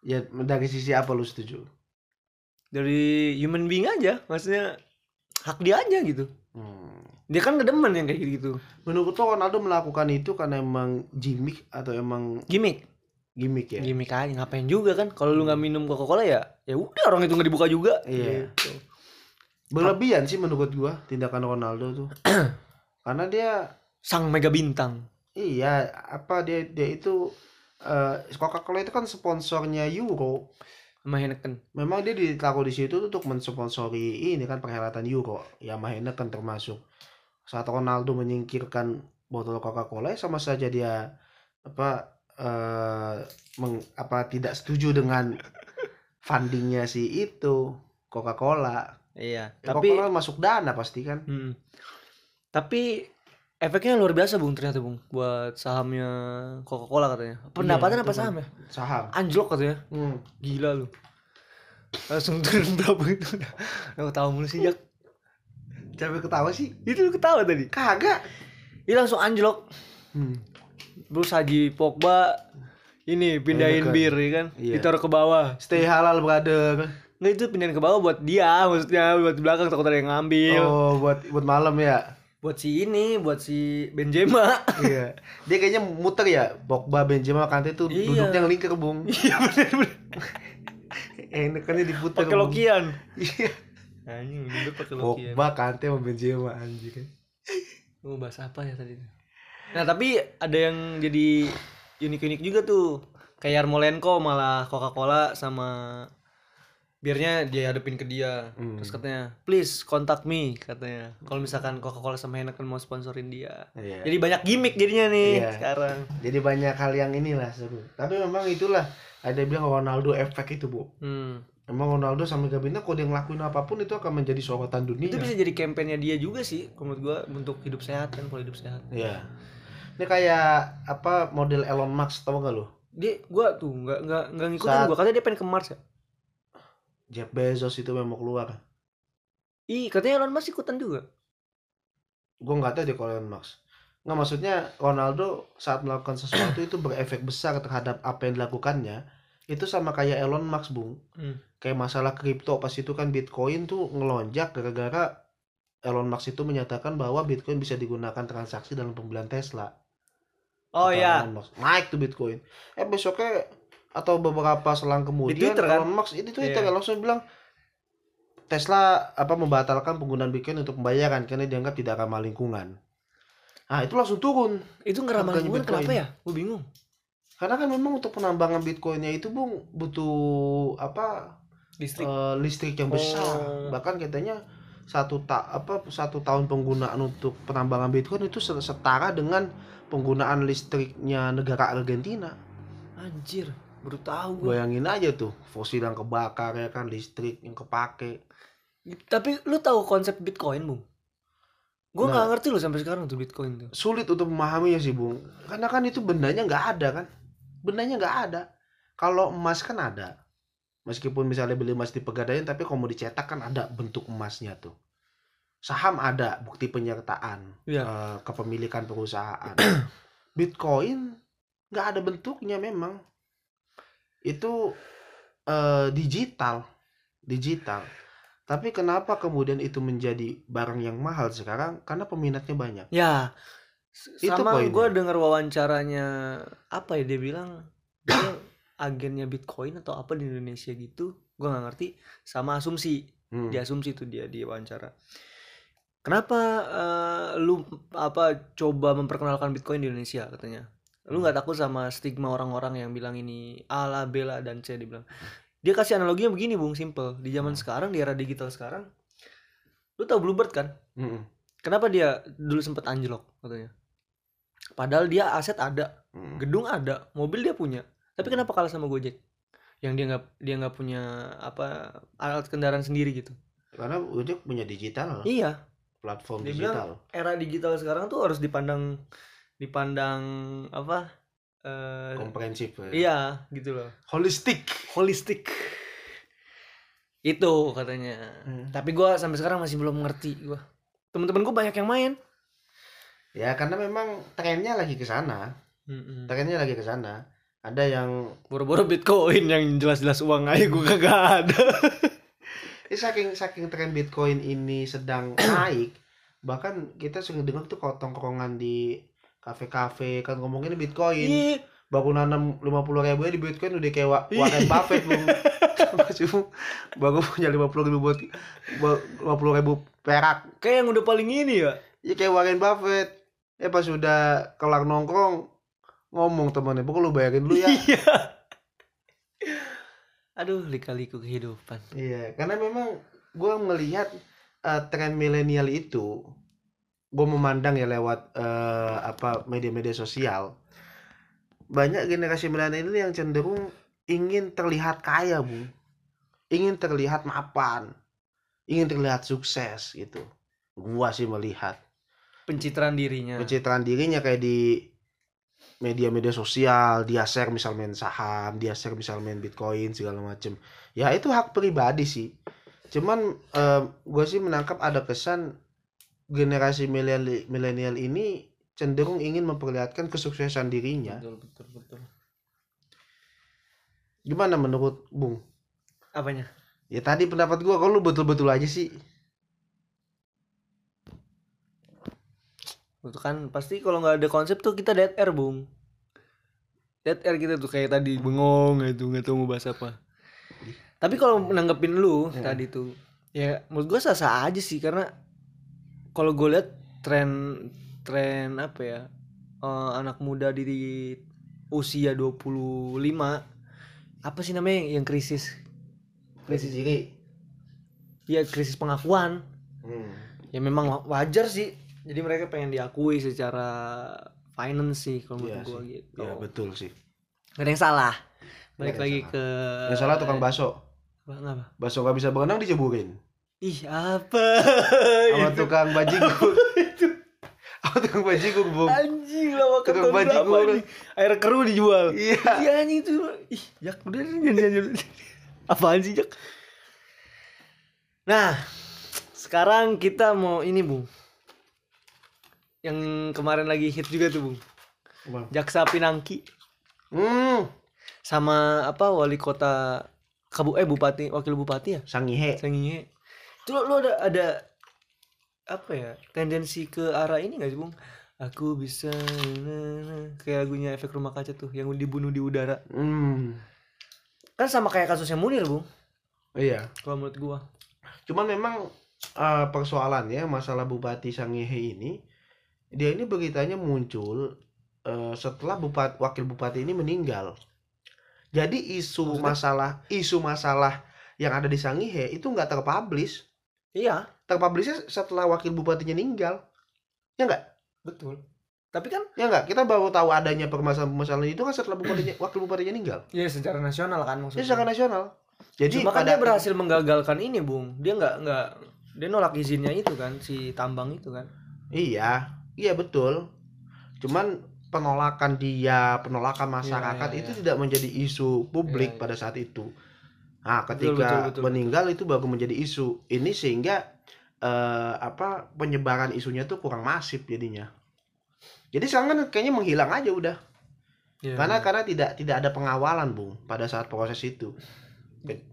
Ya dari sisi apa lu setuju? dari human being aja maksudnya hak dia aja gitu Hmm. dia kan kedemen yang kayak gitu Menurut lo Ronaldo melakukan itu karena emang gimmick atau emang gimmick gimmick ya? gimmick aja ngapain juga kan kalau lu nggak minum Coca Cola ya ya udah orang itu nggak dibuka juga Iya. Gitu. Berlebihan sih menurut gua tindakan Ronaldo tuh. karena dia sang mega bintang iya apa dia dia itu eh Coca-Cola itu kan sponsornya Euro. sama Heineken Memang dia ditaruh di situ untuk mensponsori ini kan perhelatan Euro. Ya Mahena kan termasuk. Saat Ronaldo menyingkirkan botol Coca-Cola ya sama saja dia apa eh meng- apa tidak setuju dengan fundingnya si itu Coca-Cola. iya Ya, tapi Coca-Cola masuk dana pasti kan. Hmm. Tapi efeknya luar biasa bung ternyata bung buat sahamnya Coca-Cola katanya. Pendapatan Iya, apa itu saham ya? Saham. Anjlok katanya. Hmm. Gila lu. Langsung turun berapa itu? Udah ketawa mulu sih Jak. Siapa ketawa sih? Itu lu ketawa tadi. Kagak. Ini langsung anjlok. Hmm. Terus Haji Pogba ini pindahin bir ya kan, Iya. ditaruh ke bawah. Stay halal brother. Nggak itu pindahin ke bawah buat dia, maksudnya buat di belakang takut ada yang ngambil. Oh, buat buat malam ya. Buat si ini, buat si Benzema. iya. Dia kayaknya muter ya. Pogba, Benzema, Kante tuh Iya. duduknya ngelingkar, Bung. Iya benar-benar. Enak kan diputer. Pakai lokian. Iya. Anjing, bener pakai lokian. Pogba, Kante sama Benzema anjir kan. Mau bahas apa ya tadi? Nah tapi ada yang jadi unik-unik juga tuh. Kayak Yarmolenko malah Coca-Cola sama birnya dia hadapin ke dia. Hmm. Terus katanya, please contact me katanya. Kalau misalkan Coca-Cola sama Heineken mau sponsorin dia. Iya. Jadi banyak gimmick jadinya nih Iya. sekarang. Jadi banyak hal yang inilah seru. Tapi memang itulah ada bilang Ronaldo efek itu, Bu. Hmm. Emang Ronaldo sama Gabina kalau dia ngelakuin apa pun itu akan menjadi sorotan dunia. Itu bisa jadi kampanye dia juga sih kalau menurut gua untuk hidup sehat kan pola hidup sehat. Iya. Ini kayak apa model Elon Musk tau gak lo? Dia gua tuh nggak nggak nggak ngikutin Saat- gua katanya dia pengen ke Mars ya. Jeff Bezos itu memang mau keluar. Ih, katanya Elon Musk ikutan juga. Gue nggak tahu deh kalau Elon Musk. Nggak maksudnya Ronaldo saat melakukan sesuatu itu berefek besar terhadap apa yang dilakukannya. Itu sama kayak Elon Musk, Bung. Hmm. Kayak masalah kripto pas itu kan Bitcoin tuh ngelonjak gara-gara Elon Musk itu menyatakan bahwa Bitcoin bisa digunakan transaksi dalam pembelian Tesla. Oh iya. Naik tuh Bitcoin. Eh besoknya atau beberapa selang kemudian Twitter, kan? Elon Musk itu Twitter Iya. langsung bilang Tesla apa membatalkan penggunaan Bitcoin untuk pembayaran karena dianggap tidak ramah lingkungan. Nah itu langsung turun Itu ngeramah Harganya lingkungan Bitcoin. kenapa ya? Gue bingung. karena kan memang untuk penambangan Bitcoinnya itu bung butuh apa Listrik. eh, listrik yang besar Oh. bahkan katanya satu ta apa satu tahun penggunaan untuk penambangan Bitcoin itu se- setara dengan penggunaan listriknya negara Argentina. Anjir, baru tahu gue. Bayangin aja tuh fosil yang kebakar ya kan listrik yang kepake. Tapi lu tahu konsep Bitcoin, Bung? Gue Nah. nggak ngerti loh sampai sekarang tuh Bitcoin tuh. Sulit untuk memahaminya sih bung, karena kan itu bendanya nggak ada kan, bendanya nggak ada. Kalau emas kan ada, meskipun misalnya beli emas di pegadaian, tapi kalau mau dicetak kan ada bentuk emasnya tuh. Saham ada bukti penyertaan, Iya. eh, kepemilikan perusahaan. Bitcoin nggak ada bentuknya memang. Itu eh, digital, digital. Tapi kenapa kemudian itu menjadi barang yang mahal sekarang? Karena peminatnya banyak. Ya, Itu sama gue dengar wawancaranya apa ya dia bilang dia agennya Bitcoin atau apa di Indonesia gitu. Gue nggak ngerti. Sama asumsi, Hmm. di asumsi tuh dia di wawancara. Kenapa eh, lu apa coba memperkenalkan Bitcoin di Indonesia katanya? Lu nggak takut sama stigma orang-orang yang bilang ini A lah, B lah dan C dibilang. Dia kasih analoginya begini, Bung, simple. Di zaman sekarang, di era digital sekarang, lu tau Bluebird kan? Mm-mm. Kenapa dia dulu sempat anjlok katanya? padahal dia aset ada Hmm. gedung ada mobil dia punya tapi kenapa kalah sama Gojek yang dia nggak dia nggak punya apa alat kendaraan sendiri gitu Karena Gojek punya digital, iya platform Dia digital. bilang era digital sekarang tuh harus dipandang dipandang apa eh komprehensif. ya. iya gitu loh Holistik. holistik itu katanya Hmm. tapi gua sampai sekarang masih belum ngerti gua temen-temen gua banyak yang main Ya karena memang trennya lagi ke sana. Trennya lagi ke sana. Ada yang boro-boro bitcoin yang jelas-jelas uang aja gua kagak ada. Eh, saking saking tren Bitcoin ini sedang naik, bahkan kita sering dengar tuh kalau tongkrongan di kafe-kafe kan ngomongin Bitcoin. Iya. baru nanam lima puluh ribu di Bitcoin udah kayak Wa- Warren Buffett belum. Baru punya lima puluh ribu buat lima puluh ribu perak. Kayak yang udah paling ini ya. Ya kayak Warren Buffett. Eh pas udah kelar nongkrong ngomong temannya pokoknya lu bayarin dulu ya. Iya. Aduh lika-liku kehidupan. Iya karena memang gua melihat eh, tren milenial itu gue memandang ya lewat eh, apa media-media sosial banyak generasi milenial ini yang cenderung ingin terlihat kaya bu. Ingin terlihat mapan. Ingin terlihat sukses gitu. Gua sih melihat. Pencitraan dirinya. Pencitraan dirinya kayak di media-media sosial dia share misal main saham dia share misal main bitcoin segala macem. Ya itu hak pribadi sih. Cuman gue sih menangkap ada kesan generasi milenial ini cenderung ingin memperlihatkan kesuksesan dirinya. Betul betul betul. Gimana menurut bung? Apanya? Ya tadi pendapat gua kalau lu betul-betul aja sih itu kan pasti kalau nggak ada konsep tuh kita dead air bung. Dead air kita tuh kayak tadi bengong gitu nggak tahu mau bahas apa. Tapi kalau menanggepin lu Ya. tadi tuh ya menurut gua sah sah aja sih karena kalau gue lihat tren tren apa ya eh, anak muda di usia 25 apa sih namanya yang krisis? Krisis diri. Ya krisis pengakuan. Hmm. ya memang wa- wajar sih jadi mereka pengen diakui secara finance sih kalau Iya menurut gua sih. gitu. Ya betul sih. Gak ada yang salah. Balik lagi yang ke yang salah tukang bakso. Apa bakso gak bisa berenang diceburin. Ih apa? Sama Itu. tukang bajigur sama tukang bajigur bung anjing lah makan Tukang air keru dijual. Iya. Iya anjing itu. Ih jak udah jangan jangan. Apaan sih jak? Nah sekarang kita mau ini bung yang kemarin lagi hit juga tuh bung. Bang. jaksa pinangki. Hmm. Sama apa wali kota kabu eh bupati wakil bupati ya? Sangihe. Sangihe. Itu lo, lo ada ada apa ya tendensi ke arah ini gak sih bung? Aku bisa kayak lagunya efek rumah kaca tuh yang dibunuh di udara. Hmm. Kan sama kayak kasusnya Munir bung. Iya. Kalau menurut gua. Cuman memang eh, persoalannya masalah bupati sangihe ini dia ini beritanya muncul eh, setelah bupati wakil bupati ini meninggal. Jadi isu Maksudnya? masalah isu masalah yang ada di sangihe itu nggak terpublish iya. Terpublishnya setelah wakil bupatinya meninggal. Ya nggak? Betul. Tapi kan ya nggak? Kita baru tahu adanya permasalahan-permasalahan itu kan setelah bupatinya wakil bupatinya meninggal. Ya secara nasional kan maksudnya. Secara nasional. Jadi cuma kan pada dia berhasil menggagalkan ini bung. Dia nggak nggak dia nolak izinnya itu kan si tambang itu kan. Iya iya betul. Cuman penolakan dia penolakan masyarakat Iya, iya, itu iya. tidak menjadi isu publik Iya, iya. pada saat itu. Nah Betul, ketika betul, betul, meninggal itu baru menjadi isu. Ini sehingga eh, apa penyebaran isunya tuh kurang masif jadinya. Jadi sekarang kan kayaknya menghilang aja udah. Iya, karena iya. karena tidak tidak ada pengawalan bung pada saat proses itu. Ke-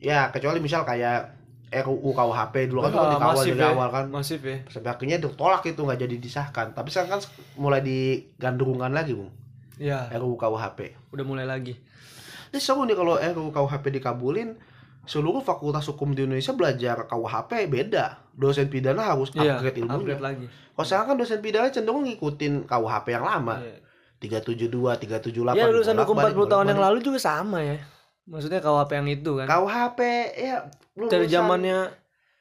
ya kecuali misal kayak RUU KUHP dulu kan kan Ah, dikawal masif dari ya. awal kan. Masif ya. Sampai akhirnya ditolak itu nggak jadi disahkan. Tapi sekarang kan mulai digandrungan lagi bung. Ya RUU KUHP udah mulai lagi. Ini seru nih kalau RUU KUHP dikabulin seluruh fakultas hukum di Indonesia belajar KUHP beda. Dosen pidana harus Iya, upgrade ilmunya upgrade lagi. Kalau sekarang kan dosen pidana cenderung ngikutin KUHP yang lama. Iya. 372 378 Ya lulusan hukum 40 bolak-balik, tahun yang lalu juga sama ya. Maksudnya KWP yang itu kan. KUHP ya Dari lulusan- zamannya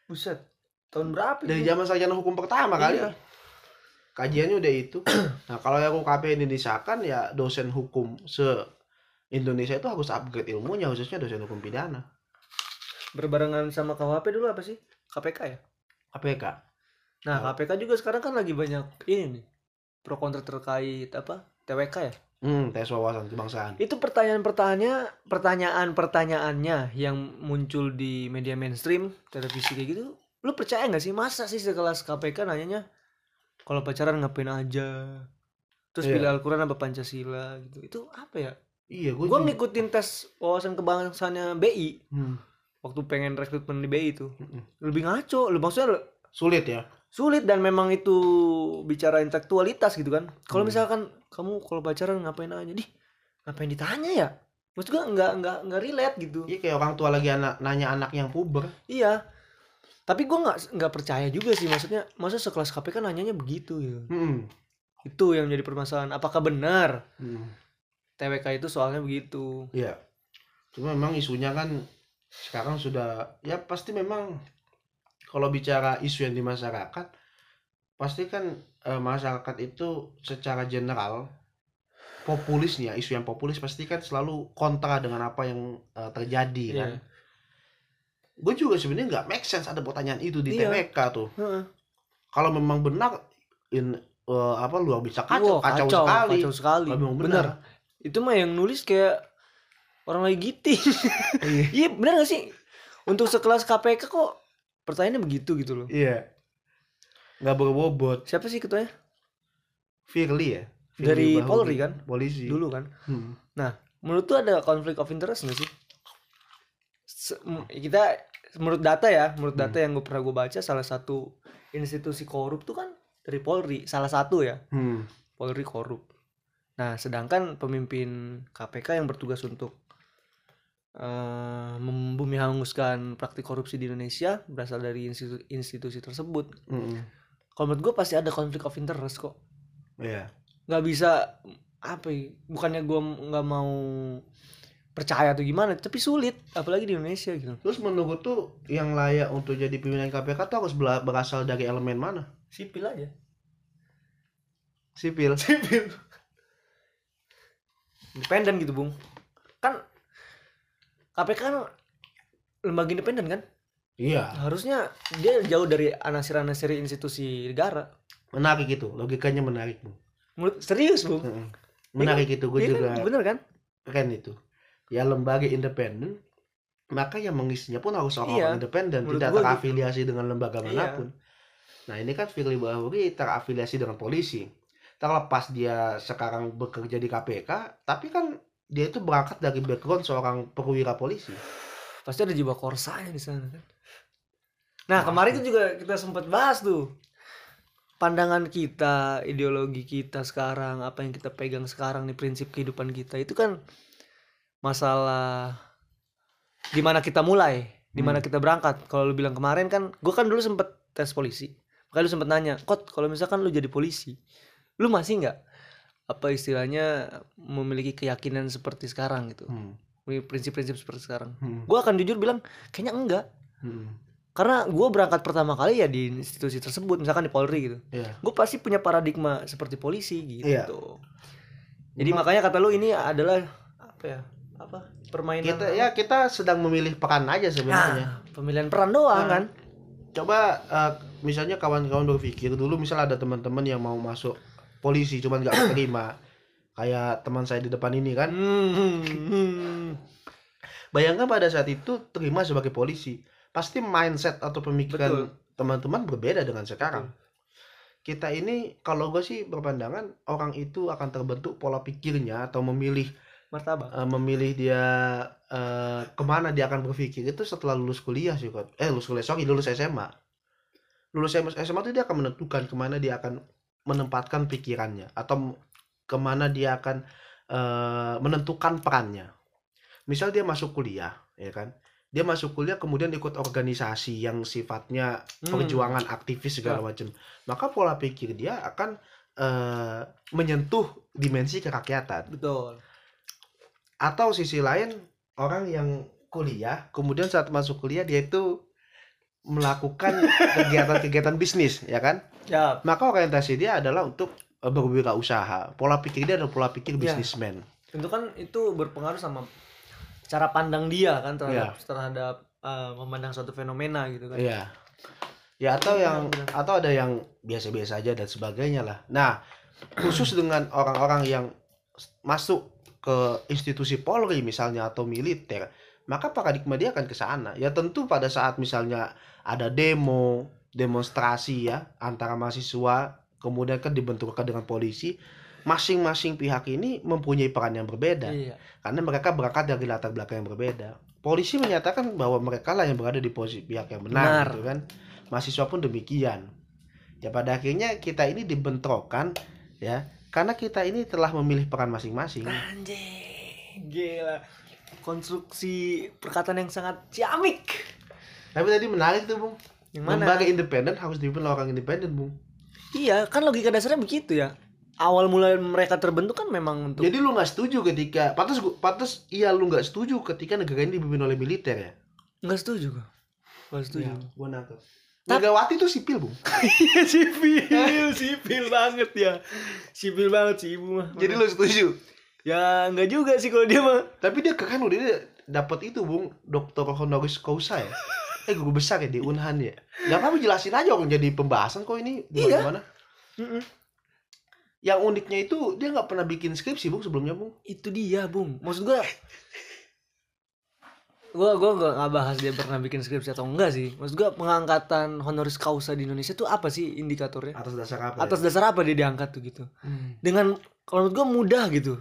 buset. Tahun berapa dari zaman sarjana hukum pertama kali Iya. kajiannya udah itu nah kalau RUKP ini disahkan ya dosen hukum se Indonesia itu harus upgrade ilmunya khususnya dosen hukum pidana berbarengan sama KUHP dulu apa sih KPK ya KPK nah Oh. KPK juga sekarang kan lagi banyak ini nih pro kontra terkait apa TWK ya hmm tes wawasan kebangsaan. Itu pertanyaan-pertanyaan pertanyaan-pertanyaannya yang muncul di media mainstream televisi kayak gitu. Lu percaya nggak sih? Masa sih sekelas KPK nanyanya kalau pacaran ngapain aja? Terus Iya. pilih Al-Quran apa Pancasila? Gitu. Itu apa ya? Iya gue gue ngikutin tes wawasan kebangsaannya BI hmm. waktu pengen rekrutmen di BI itu. Mm-mm. lebih ngaco lu maksudnya sulit ya sulit dan memang itu bicara intelektualitas gitu kan. Kalau Hmm. misalkan kamu kalau pacaran ngapain aja? Dih ngapain ditanya ya? Maksud gua nggak nggak nggak relate gitu. Iya kayak orang tua lagi anak nanya anak yang puber. Iya. Tapi gua nggak nggak percaya juga sih. Maksudnya masa sekelas KPK nanyanya begitu gitu hmm. itu yang jadi permasalahan. Apakah benar? Hmm. TWK itu soalnya begitu. Iya. Cuma memang isunya kan sekarang sudah ya pasti memang kalau bicara isu yang di masyarakat pasti kan eh, masyarakat itu secara general populisnya isu yang populis pasti kan selalu kontra dengan apa yang eh, terjadi Iya. kan. Gue juga sebenarnya nggak make sense ada pertanyaan itu di Iya. TWK tuh. Heeh. Kalau memang benar in eh, apa luar biasa kacau, Wah, kacau, sekali. kacau sekali Kalau memang benar benar. itu mah yang nulis kayak orang lagi giting Iya. iya benar gak sih untuk sekelas KPK kok pertanyaannya begitu gitu loh Iya. Nggak berbobot. siapa sih ketuanya Firly ya? Firly Dari Bahuri. Polri kan? Polisi. dulu kan Hmm. menurut tuh ada konflik of interest gak sih Se- kita menurut data ya menurut data yang gue pernah gue baca salah satu institusi korup tuh kan dari Polri salah satu ya Hmm. Polri korup nah sedangkan pemimpin KPK yang bertugas untuk eh membumi hanguskan praktik korupsi di Indonesia berasal dari institusi, institusi tersebut Mm-mm. kalau menurut gue pasti ada konflik of interest kok Iya. nggak bisa apa ya bukannya gue nggak mau percaya atau gimana tapi sulit apalagi di Indonesia gitu Terus menurut tuh yang layak untuk jadi pimpinan KPK tuh harus berasal dari elemen mana? sipil aja Sipil. sipil independen gitu bung kan KPK kan lembaga independen kan Iya. harusnya dia jauh dari anasir-anasir institusi negara Menarik itu. Logikanya menarik. Bung. menurut serius bung Mm-mm. Menarik itu. Gue Iya juga kan? bener kan keren itu. Ya lembaga independen. Maka yang mengisinya pun harus orang-orang Iya. independen. Tidak gitu. terafiliasi dengan lembaga Iya. mana pun. Nah ini kan Firly Bahuri terafiliasi dengan polisi. Terlepas dia sekarang bekerja di KPK. Tapi kan dia itu berangkat dari background seorang perwira polisi. pasti ada jiwa korsanya di sana kan? Nah kemarin itu. juga kita sempat bahas tuh. Pandangan kita ideologi kita sekarang apa yang kita pegang sekarang nih prinsip kehidupan kita itu kan masalah di mana kita mulai di mana kita berangkat. Kalau lu bilang kemarin kan gue kan dulu sempet tes polisi. Makanya lu sempet nanya kot kalau misalkan lu jadi polisi lu masih nggak apa istilahnya memiliki keyakinan seperti sekarang gitu Hmm. prinsip-prinsip seperti sekarang Hmm. gue akan jujur bilang kayaknya enggak Hmm. karena gue berangkat pertama kali ya di institusi tersebut misalkan di Polri gitu Iya. gue pasti punya paradigma seperti polisi gitu Iya. jadi Ma- makanya kata lu ini adalah apa ya apa permainan Kita ya kita sedang memilih peran aja sebenarnya. nah, pemilihan peran doang Nah. kan Coba eh, misalnya kawan-kawan berpikir dulu misal ada teman-teman yang mau masuk polisi cuman nggak terima kayak teman saya di depan ini kan. Hmm, bayangkan pada saat itu terima sebagai polisi. Pasti mindset atau pemikiran teman-teman berbeda dengan sekarang. Kita ini kalau gue sih berpandangan orang itu akan terbentuk pola pikirnya atau memilih martabak. eh, memilih dia eh, ke mana dia akan berpikir itu setelah lulus kuliah sih Kot. eh lulus kuliah sorry lulus SMA lulus SMA itu dia akan menentukan ke mana dia akan menempatkan pikirannya atau ke mana dia akan eh, menentukan perannya. Misal dia masuk kuliah ya kan? Dia masuk kuliah kemudian ikut organisasi yang sifatnya Hmm. perjuangan aktivis segala macam. Maka pola pikir dia akan eh, menyentuh dimensi kerakyatan. Betul. Atau sisi lain orang yang kuliah kemudian saat masuk kuliah dia itu melakukan kegiatan-kegiatan bisnis ya kan Ya, maka orientasi dia adalah untuk eh, berwirausaha pola pikir dia adalah pola pikir Ya. bisnismen tentu kan itu berpengaruh sama cara pandang dia kan terhadap Iya. terhadap uh, memandang suatu fenomena gitu kan. Iya. Ya atau Benar, yang atau ada yang biasa-biasa aja dan sebagainya lah. Nah, khusus dengan orang-orang yang masuk ke institusi Polri misalnya atau militer, maka paradigma dia akan ke sana. Ya tentu pada saat misalnya ada demo, demonstrasi ya antara mahasiswa, kemudian kan dibenturkan dengan polisi, masing-masing pihak ini mempunyai peran yang berbeda Iya. karena mereka berangkat dari latar belakang yang berbeda. Polisi menyatakan bahwa mereka lah yang berada di posisi pihak yang benar, Benar. gitu kan. Mahasiswa pun demikian. Ya pada akhirnya kita ini dibentrokan ya karena kita ini telah memilih peran masing-masing. Anjing, gila. Konstruksi perkataan yang sangat ciamik. Tapi tadi menarik tuh, Bung. Yang mana? Lembaga independen harus dipimpin oleh orang independen, Bung. Iya, kan logika dasarnya begitu ya. Awal mulai mereka terbentuk kan memang untuk Jadi lu nggak setuju ketika pantas gua- pantas iya lu nggak setuju ketika negara ini dipimpin oleh militer ya? nggak setuju gua. Nggak setuju. Ya, gua nangkep. Megawati tuh sipil, Bung. Iya sipil, sipil banget ya. Sipil banget sih ibu mah. Jadi lu setuju. Ya nggak juga sih kalau dia mah. Tapi dia keren loh, dia dapat itu bung, dokter honoris causa ya. Eh guru besar ya di Unhan ya. Gak apa-apa jelasin aja orang jadi pembahasan kok ini Iya. gimana? Yang uniknya itu dia nggak pernah bikin skripsi bung sebelumnya bung. Itu dia, Bung. Maksud gua gua nggak nggak bahas dia pernah bikin skripsi atau enggak sih. Maksud gua pengangkatan honoris causa di Indonesia tuh apa sih indikatornya? Atas dasar apa? Atas dasar apa dia diangkat tuh gitu? ya? Hmm. Dengan kalau menurut gua mudah gitu.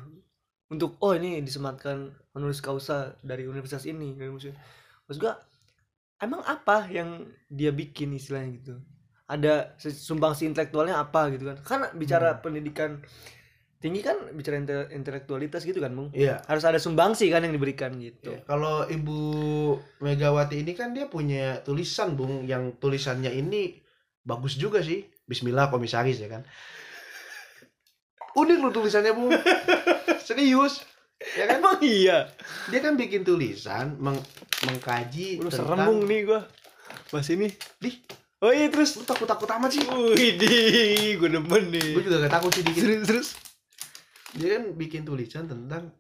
Untuk oh ini disematkan honoris causa dari universitas ini, dari universitas. Maksud gua emang apa yang dia bikin istilahnya gitu? Ada sumbangsi intelektualnya apa gitu kan? Kan bicara pendidikan tinggi kan bicara inte- intelektualitas gitu kan, Bung? Iya. harus ada sumbangsi kan yang diberikan gitu. Iya. Kalau Ibu Megawati ini kan dia punya tulisan bung, yang tulisannya ini bagus juga sih. Bismillah komisaris ya kan. Unik loh tulisannya bung. Serius. Ya kan? Emang iya. dia kan bikin tulisan meng- mengkaji Lu serem tentang bung nih gua. Mas ini. Dih. Oh iya terus. lu takut takut amat sih Wih di, gue demen nih. gue juga gak takut sih dikit Terus terus. dia kan bikin tulisan tentang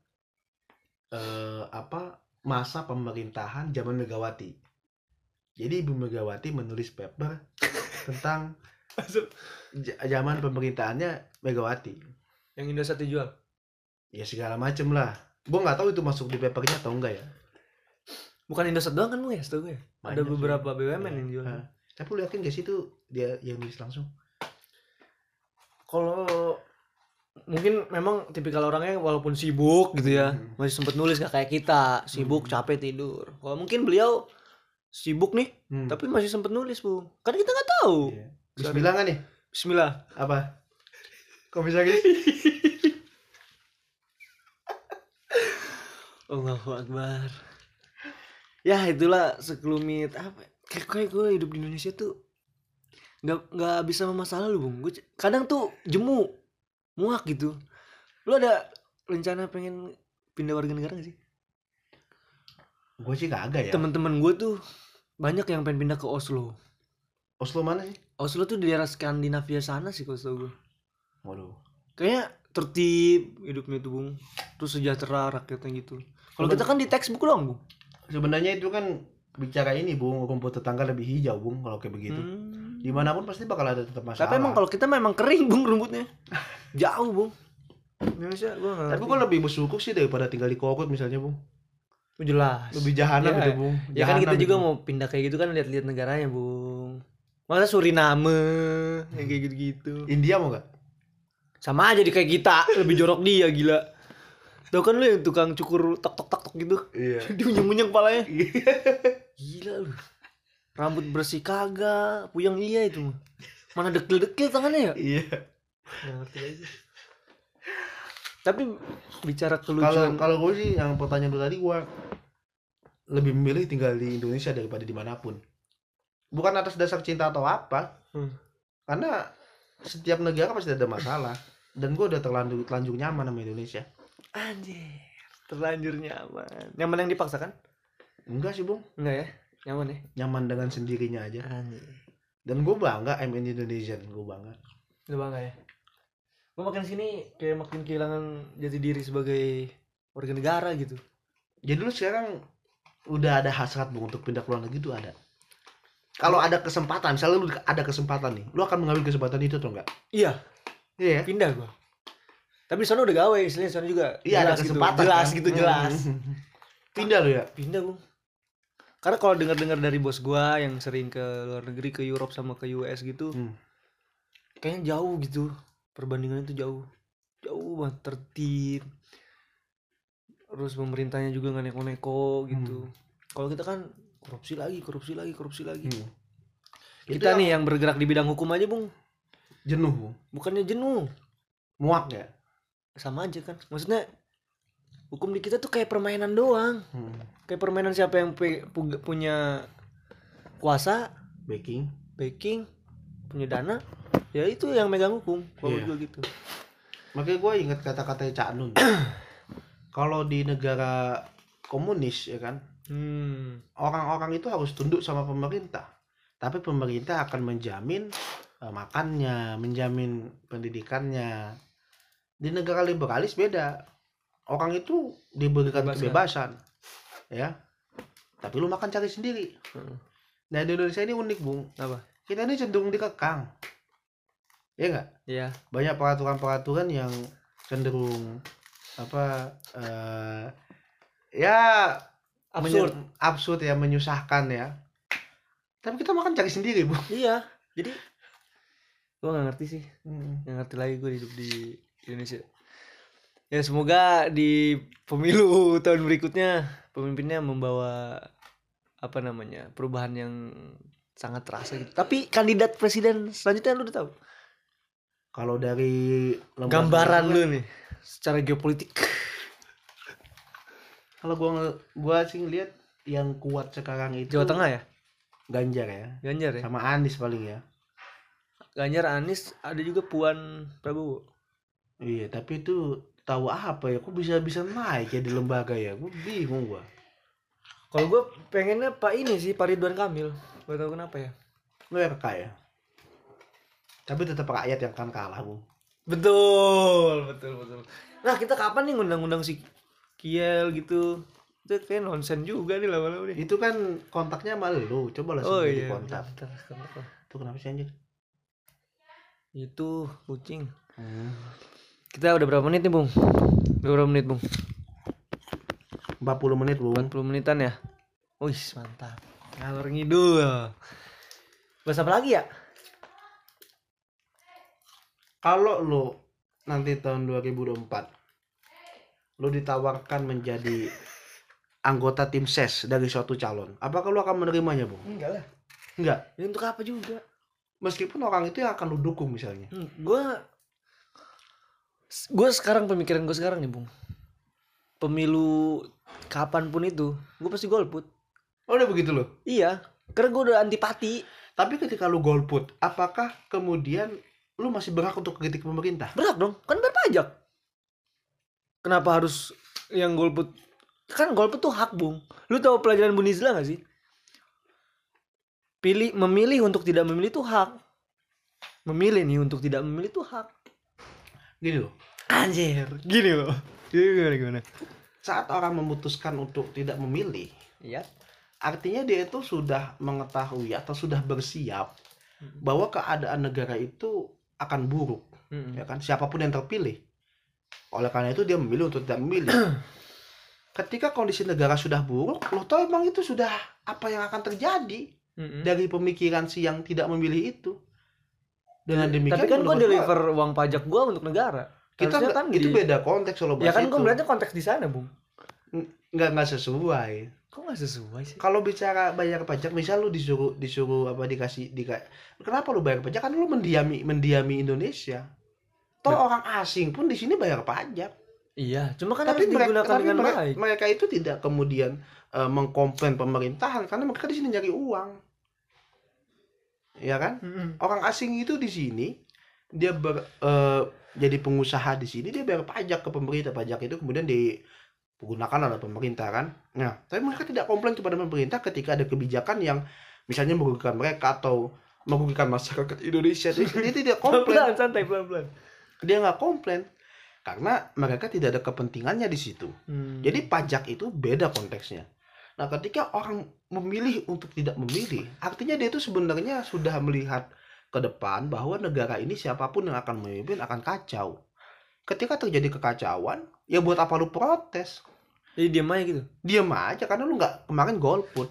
eh apa masa pemerintahan zaman Megawati jadi Ibu Megawati menulis paper tentang zaman pemerintahannya Megawati Yang Indosat dijual. Ya segala macem lah gue nggak tahu itu masuk di papernya atau enggak ya Bukan Indosat doang kan bung ya, setahu gue. ya? Ada sih. beberapa BUMN Ya. yang jual. Hah. tapi lu yakin gak sih itu dia yang nulis langsung Kalau mungkin memang tipikal orangnya walaupun sibuk gitu ya, Hmm. masih sempet nulis gak kayak kita, sibuk Hmm. capek tidur. Kalau mungkin beliau sibuk nih, Hmm. tapi masih sempet nulis bu. Kan kita nggak tahu. Iya. Bismillah nggak nih Bismillah. apa komisaris Allahu Akbar. Ya itulah sekelumit apa? Kayak kayak gue hidup di Indonesia tuh nggak nggak bisa sama masa lalu bung. Gue kadang tuh jemu, muak gitu. Lu ada rencana pengen pindah warga negara gak sih? gue sih kagak ya Teman-teman gue tuh banyak yang pengen pindah ke Oslo. Oslo mana sih Oslo tuh di daerah Skandinavia sana sih kalau gue. waduh Kayaknya tertib hidupnya tuh bung. Terus sejahtera rakyatnya gitu. Kalau kita kan di textbook doang bung. sebenarnya itu kan bicara ini bung rumput tetangga lebih hijau bung kalau kayak begitu Hmm. di mana pun pasti bakal ada tetap masalah Tapi emang kalau kita memang kering bung rumputnya. Jauh bung. Indonesia gua tapi gue lebih bersyukur sih daripada tinggal di kokot misalnya bung jelas. lebih jahanam Ya, gitu bung Ya kan kita Jahanam juga mau pindah kayak gitu kan lihat-lihat negaranya bung. Masa Suriname yang kayak gitu-gitu. India mau gak Sama aja di kayak kita lebih jorok dia gila. Tahu kan lu yang tukang cukur tok tok tok tok gitu. iya Dia munyeng-munyeng kepalanya. Gila lu. Rambut bersih kagak, puyeng iya itu mah. Mana dekil-dekil tangannya ya? iya Nggak ngerti aja. Tapi bicara kalau kelucuan kalau gue sih yang pertanyaan tadi gue lebih memilih tinggal di Indonesia daripada di mana pun bukan atas dasar cinta atau apa Hmm. karena setiap negara pasti ada masalah dan gue udah terlanjur terlanjur nyaman sama Indonesia anjir terlanjur nyaman. Nyaman yang dipaksakan? enggak sih bung Enggak ya? nyaman ya nyaman dengan sendirinya aja Anjir. dan gue bangga I'm in Indonesian gue bangga Lu bangga ya? Gue makin sini kayak makin kehilangan jati diri sebagai warga negara gitu. jadi lu sekarang udah ada hasrat bung untuk pindah ke luar negeri itu ada kalau ada kesempatan misalnya lu ada kesempatan nih lu akan mengambil kesempatan itu atau enggak Iya, iya ya? pindah gua. Tapi sana udah gawe, istilahnya sana juga iya ada gitu, kesempatan jelas kan? gitu, jelas. Hmm. pindah lu ya Pindah gua. Karena kalau dengar-dengar dari bos gua yang sering ke luar negeri ke Europe sama ke US gitu, Hmm. kayaknya jauh gitu. Perbandingannya tuh jauh. Jauh banget tertib. Terus pemerintahnya juga nggak neko-neko gitu. Kalau kita kan korupsi lagi, korupsi lagi, korupsi lagi. Hmm. Itu Kita yang nih yang bergerak di bidang hukum aja, Bung. jenuh bung Bukannya jenuh, muak ya sama aja kan. Maksudnya hukum di kita tuh kayak permainan doang. hmm. Kayak permainan siapa yang pe- pu- punya kuasa, baking backing, punya dana, ya itu yang megang hukum. Kalau Iya. gue gitu. makanya gue ingat kata-katanya Cak Nun kalau di negara komunis ya kan Hmm. orang-orang itu harus tunduk sama pemerintah tapi pemerintah akan menjamin eh, makannya menjamin pendidikannya di negara liberalis beda orang itu diberikan Bebas, kan? kebebasan ya tapi lu makan cari sendiri Heeh. nah di Indonesia ini unik bung Apa? kita ini cenderung dikekang ya enggak Iya. banyak peraturan-peraturan yang cenderung apa eh ya Absurd. absurd ya menyusahkan ya tapi kita makan cari sendiri bu Iya. Jadi gua nggak ngerti sih. Hmm. Nggak ngerti lagi gue hidup di Indonesia. Ya semoga di pemilu tahun berikutnya pemimpinnya membawa apa namanya perubahan yang sangat terasa gitu. Tapi kandidat presiden selanjutnya lu udah tahu? kalau dari Gambaran lu nih secara geopolitik. kalau gua gua sih ngeliat yang kuat sekarang itu Jawa Tengah ya? Ganjar ya Ganjar ya? sama Anies paling ya Ganjar Anies ada juga Puan Prabowo. Iya tapi itu tahu apa ya kok bisa bisa naik ya di lembaga ya gua bingung gua Kalau gue pengennya Pak ini sih Pak Ridwan Kamil. Gak tahu kenapa ya. lu ya ya tapi tetap rakyat yang akan kalah bu Betul, betul, betul. Nah, kita kapan nih ngundang-undang si Kiel gitu? Itu kayak nonsen juga nih lama-lama itu kan kontaknya sama lu coba lah Oh iya, kontak bentar, bentar. itu kenapa sih anjir Itu kucing. Hmm. Kita udah berapa menit nih, Bung? Udah berapa menit, Bung? 40 menit bu 40 menitan ya? Wih, mantap. Ngalor ngidul. Bahas apa lagi ya? kalau lu nanti tahun 2024 lu ditawarkan menjadi anggota tim ses dari suatu calon apakah lu akan menerimanya bu Enggak lah. enggak Ini untuk apa juga? meskipun orang itu yang akan lu dukung misalnya Hmm, gua gua sekarang pemikiran gue sekarang nih bung. Pemilu kapan pun itu gue pasti golput. Oh udah begitu loh? Iya karena gue udah antipati. Tapi ketika lu golput apakah kemudian lu masih berhak untuk kritik pemerintah? Berhak dong kan bayar pajak. Kenapa harus yang golput? Kan golput tuh hak bung. Lu tahu pelajaran Bunizla gak sih? Pilih memilih untuk tidak memilih tuh hak. Memilih nih untuk tidak memilih tuh hak gini loh. Anjir gini loh. Gimana gimana? Saat orang memutuskan untuk tidak memilih iya. artinya dia itu sudah mengetahui atau sudah bersiap bahwa keadaan negara itu akan buruk ya kan? Siapa pun yang terpilih. Oleh karena itu dia memilih untuk tidak memilih. Ketika kondisi negara sudah buruk lo tau emang itu sudah apa yang akan terjadi dari pemikiran si yang tidak memilih itu dengan demikian tapi kan gue menurut gua, deliver uang pajak gue untuk negara. Kita Harusnya kan itu di- beda konteks kalau ya bahas kan itu. gue melihatnya konteks di sana bung. Nggak nggak sesuai. Kok nggak sesuai sih? Kalau bicara bayar pajak misal lu disuruh disuruh apa dikasih dika, kenapa lu bayar pajak? Kan lu mendiami mendiami Indonesia. Toh Bet- orang asing pun di sini bayar pajak. Iya cuma kan tapi harus mereka, digunakan tapi dengan mereka, baik. mereka itu tidak kemudian eh, mengkomplain pemerintahan karena mereka di sini nyari uang ya kan orang asing itu di sini dia ber, eh, jadi pengusaha di sini dia bayar pajak ke pemerintah pajak itu kemudian di gunakan oleh pemerintah kan. Nah, tapi mereka tidak komplain kepada pemerintah ketika ada kebijakan yang misalnya merugikan mereka atau merugikan masyarakat Indonesia. Dia, dia tidak komplain. pelan santai pelan pelan Dia nggak komplain karena mereka tidak ada kepentingannya di situ. Hmm. Jadi pajak itu beda konteksnya. Nah, ketika orang memilih untuk tidak memilih, artinya dia itu sebenarnya sudah melihat ke depan bahwa negara ini siapa pun yang akan memimpin akan kacau. Ketika terjadi kekacauan, ya buat apa lu protes? jadi diam aja gitu Diam aja karena lu nggak kemarin golput.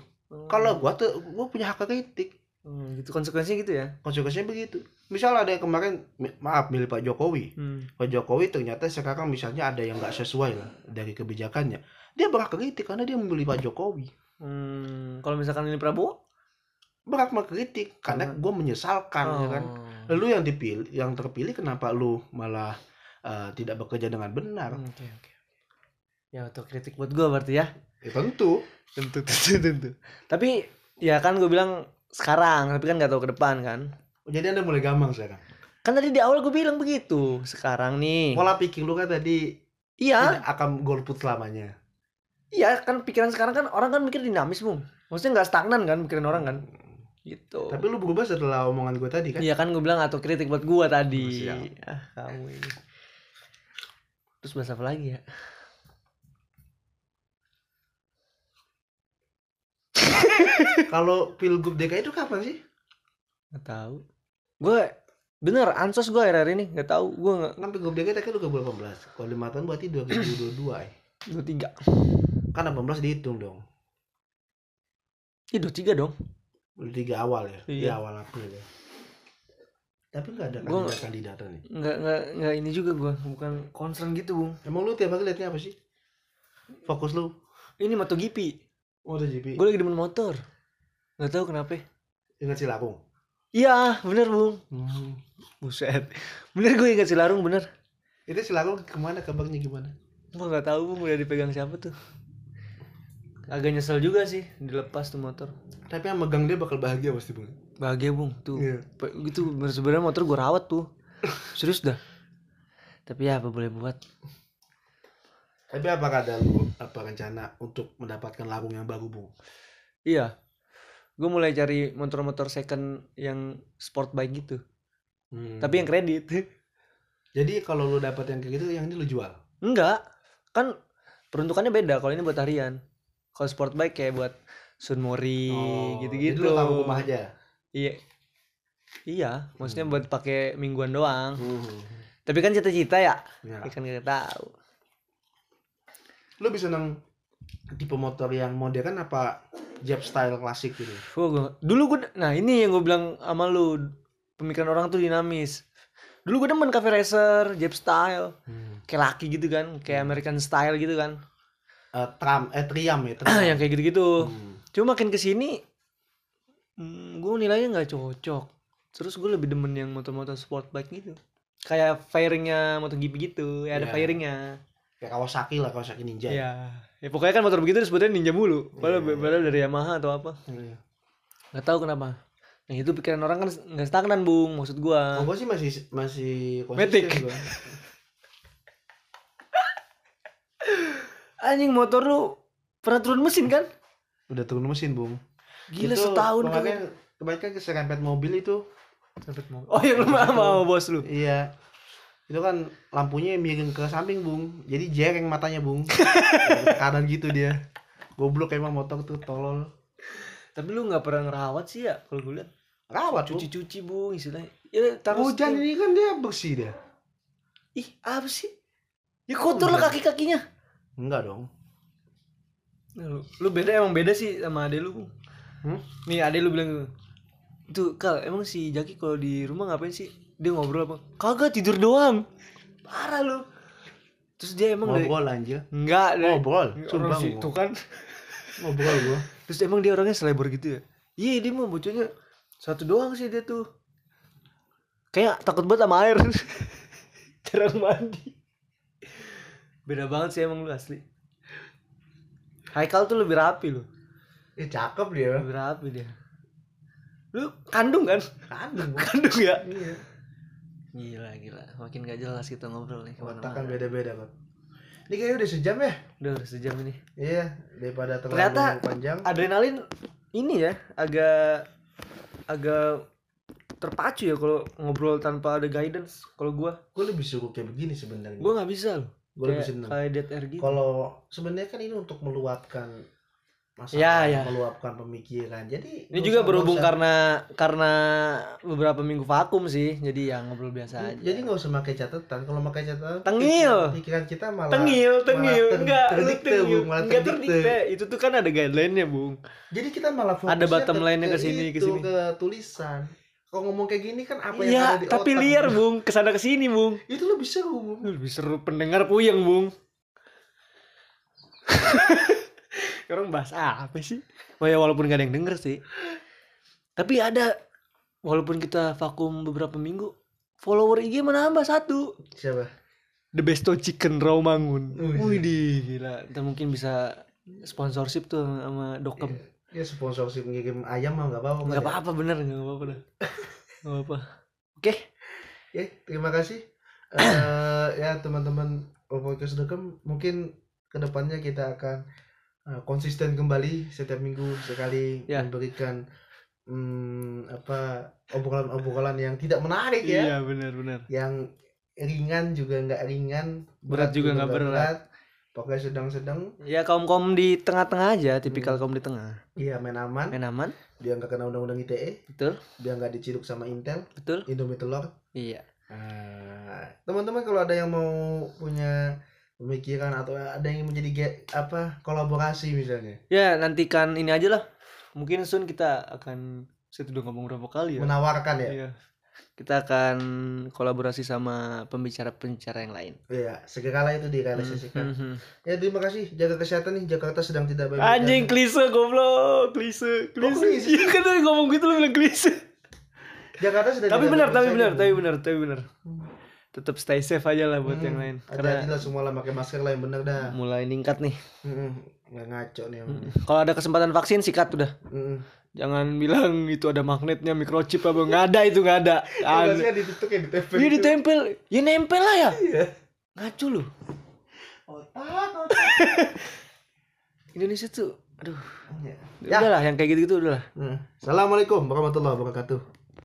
Kalau gua tuh gua punya hak kritik. Hmm, gitu konsekuensinya gitu ya Konsekuensinya begitu. Misal ada yang kemarin maaf milih Pak Jokowi. hmm. Pak Jokowi ternyata sekarang misalnya ada yang nggak sesuai lah dari kebijakannya. Dia berhak kritik karena dia memilih Pak Jokowi. Hmm, kalau misalkan ini Prabowo berhak mengkritik karena Karena- gue menyesalkan ya kan Oh. lu yang dipilih yang terpilih kenapa lu malah eh, tidak bekerja dengan benar Hmm, Oke oke. Ya kritik buat gua berarti ya. ya tentu Tentu tentu tentu. Tapi ya kan gue bilang sekarang, tapi kan nggak tahu ke depan kan. jadi anda mulai gampang sekarang Kan tadi di awal gue bilang begitu. Sekarang nih. pola pikir lu kan tadi Iya, tidak akan golput selamanya iya kan pikiran sekarang kan orang kan mikir dinamis, Bung. Maksudnya nggak stagnan kan pikiran orang kan. Gitu. tapi lu berubah setelah omongan gue tadi kan Iya kan gue bilang atau kritik buat gua tadi. Siap. Ah, kamu ini. Terus bahas apa lagi ya? kalau pilgub DKI itu kapan sih Nggak tahu. Gue bener ansos gue akhir-akhir ini nggak tahu. Gue nggak kan pilgub DKI kan udah 2018 kalau lima tahun berarti 2022 ya dua tiga. Kan 18 dihitung dong dua tiga dong. udah tiga awal ya Iya. di awal April ya tapi nggak ada Gua- kandidat kandidatnya nih Nggak nggak nggak ini juga gue bukan concern gitu bung. emang lu tiap hari liatnya apa sih fokus lu Ini MotoGP. MotoGP Gue lagi demen motor. Nggak tahu kenapa. ingat Cilagung Iya bener bung. Buset. Bener gue ingat Cilarung bener. itu Cilagung ke mana kabarnya gimana Gue nggak tahu bung udah dipegang siapa tuh. Agak nyesel juga sih dilepas tuh motor. tapi yang megang dia bakal bahagia pasti bang Bahagia bung tuh. Iya. Pe- gitu bener sebenarnya motor gue rawat tuh. Serius dah. Tapi ya apa boleh buat. tapi apakah ada lu apa rencana untuk mendapatkan lagung yang baru bung Iya. Gue mulai cari motor-motor second yang sport bike gitu. Tapi yang kredit. jadi kalau lu dapat yang kayak gitu yang ini lu jual Enggak. Kan peruntukannya beda. Kalau ini buat harian. Kalau sport bike kayak buat Sunmori gitu-gitu. jadi lu tahu rumah aja Iya. Iya, maksudnya Hmm. buat pakai mingguan doang. Hmm. Tapi kan cita-cita ya. Ya. Kan gak tahu. lu bisa nang tipe motor yang modern apa Jap style klasik gitu Gua, gua- dulu gue nah ini yang gue bilang sama lu pemikiran orang tuh dinamis. Dulu gue demen cafe racer, Jap style, kayak laki gitu kan, kayak American style gitu kan. Eh, tram eh triam ya triam. yang kayak gitu-gitu. Hmm. Cuma makin ke sini, hmm, gue nilainya nggak cocok. Terus gue lebih demen yang motor-motor sport bike gitu. Kayak fairingnya MotoGP gitu, ya ada Iya. fairingnya. kayak Kawasaki lah Kawasaki Ninja Iya. Ya pokoknya kan motor begitu disebutnya ninja mulu. Padahal, Iya. padahal dari Yamaha atau apa. Iya. Nggak tahu kenapa. Nah itu pikiran orang kan nggak stagnan bung, maksud gua. Oh, gua sih masih masih Matic. konsisten gua. Anjing motor lu pernah turun mesin kan? Udah turun mesin, Bung. Gila Itu setahun kan. kemarin kan keserempet mobil itu. Oh yang lu sama bos lu. Iya. Itu kan lampunya miring ke samping, Bung. Jadi jereng matanya, Bung. Kanan gitu dia. Goblok emang motor tuh tolol. Tapi lu nggak pernah ngerawat sih ya kalau gue lihat. Rawat, Bung. Cuci-cuci bung istilahnya. Ya taruh Hujan setiap- ini kan dia bersih dia. Ih apa sih? Ya kotor lah kaki-kakinya. Enggak dong. Nah, Lu, lu beda emang beda sih sama ade lu. Hmm? Nih ade lu bilang itu kal emang si Jaki kalau di rumah ngapain sih? Dia ngobrol apa? Kagak tidur doang. Parah lu. Terus dia emang dari Ngobrol anjir. enggak dari Ngobrol. sih, ngobrol. tuh kan. Ngobrol gua. Terus emang dia orangnya selebor gitu ya? Iya dia mau bocahnya satu doang sih dia tuh. Kayak takut banget sama air. Jarang mandi. Beda banget sih emang lu asli. Haikal tuh lebih rapi lu. Eh cakep dia. Lebih rapi dia. Lu kandung kan? Kandung. Kandung ya? Iya. Gila gila. Makin gak jelas kita ngobrol nih Otak ke mana-mana. kan beda-beda, Pak. Ini kayaknya udah sejam ya? Udah udah sejam ini. Iya, daripada terlalu Ternyata panjang. Adrenalin ini ya agak agak terpacu ya kalau ngobrol tanpa ada guidance. Kalau gua, Gue lebih suka kayak begini sebenarnya. gua nggak bisa loh. Gue lebih seneng. kayak dead air gitu. Kalau sebenarnya kan ini untuk meluapkan masalah, Ya, ya. meluapkan pemikiran. Jadi Ini nggak juga usah- berhubung nggak usah- karena karena beberapa minggu vakum sih. Jadi ya ngobrol biasa aja. Jadi nggak usah pakai catatan. Kalau pakai catatan, Tengil. pikiran- kita malah tengil, tengil, ter- enggak, lu terdikte, tengil, Bung, malah enggak terdikte. terdikte. Itu tuh kan ada guideline-nya, Bung. Jadi kita malah fokusnya Ada bottom line-nya ke sini, ke sini. ke tulisan. Kalau ngomong kayak gini kan apa yang Iya, ada di tapi otak. liar, Bung. Ke sana ke sini, Bung. Itu lebih seru. Bung. Lebih seru pendengar puyeng, Bung. Orang bahas apa sih? Oh ya walaupun gak ada yang denger sih. Tapi ada walaupun kita vakum beberapa minggu, follower IG menambah satu. Siapa? The Besto Chicken Rawamangun. Wih. Wih, gila. Kita mungkin bisa sponsorship tuh sama Dokem. Ya sponsorship ngirim ayam mah nggak apa-apa. Nggak ya. apa-apa bener nggak apa-apa dah. Nggak apa-apa. Oke. Ya, terima kasih. Eh ya teman-teman Dekem mungkin ke depannya kita akan eh, konsisten kembali setiap minggu sekali Ya. memberikan hmm, apa obrolan-obrolan yang tidak menarik ya, Iya benar-benar. yang ringan juga nggak ringan, Berat juga nggak berat. Pokoknya sedang-sedang. Ya kaum kaum di tengah-tengah aja, tipikal kaum di tengah. Iya main aman, Main aman, biar nggak kena undang-undang ITE, betul, biar nggak diciduk sama Intel, betul. Indomie telur. Iya. Nah, teman-teman kalau ada yang mau punya pemikiran atau ada yang menjadi ge- apa kolaborasi misalnya Ya nantikan ini aja lah. Mungkin soon kita akan saya udah ngomong berapa kali ya. menawarkan ya Iya. Kita akan kolaborasi sama pembicara-pembicara yang lain. iya segeralah itu direalisasikan Mhm. ya terima kasih jaga kesehatan nih Jakarta sedang tidak baik Anjing klise goblok, klise, klise. klise? Iya kan tadi ngomong gitu lu bilang klise. Jakarta sedang Tapi benar, tapi benar, tapi benar, tapi benar. Tetap stay safe aja lah buat Hmm, yang lain. Karena lah semua lah pakai masker lah yang bener dah mulai ningkat nih. Nggak ngaco nih emang. Kalau ada kesempatan vaksin sikat udah. Mm-mm. Jangan bilang itu ada magnetnya microchip apa nggak ada itu nggak ada. Sih ditutup ya ditempel Iya gitu. ditempel, ya nempel lah ya. Iya. Ngacu lu. otak otak Indonesia tuh, aduh. Ya. Ya. Udahlah yang kayak gitu-gitu udahlah. Hmm. Assalamualaikum warahmatullahi wabarakatuh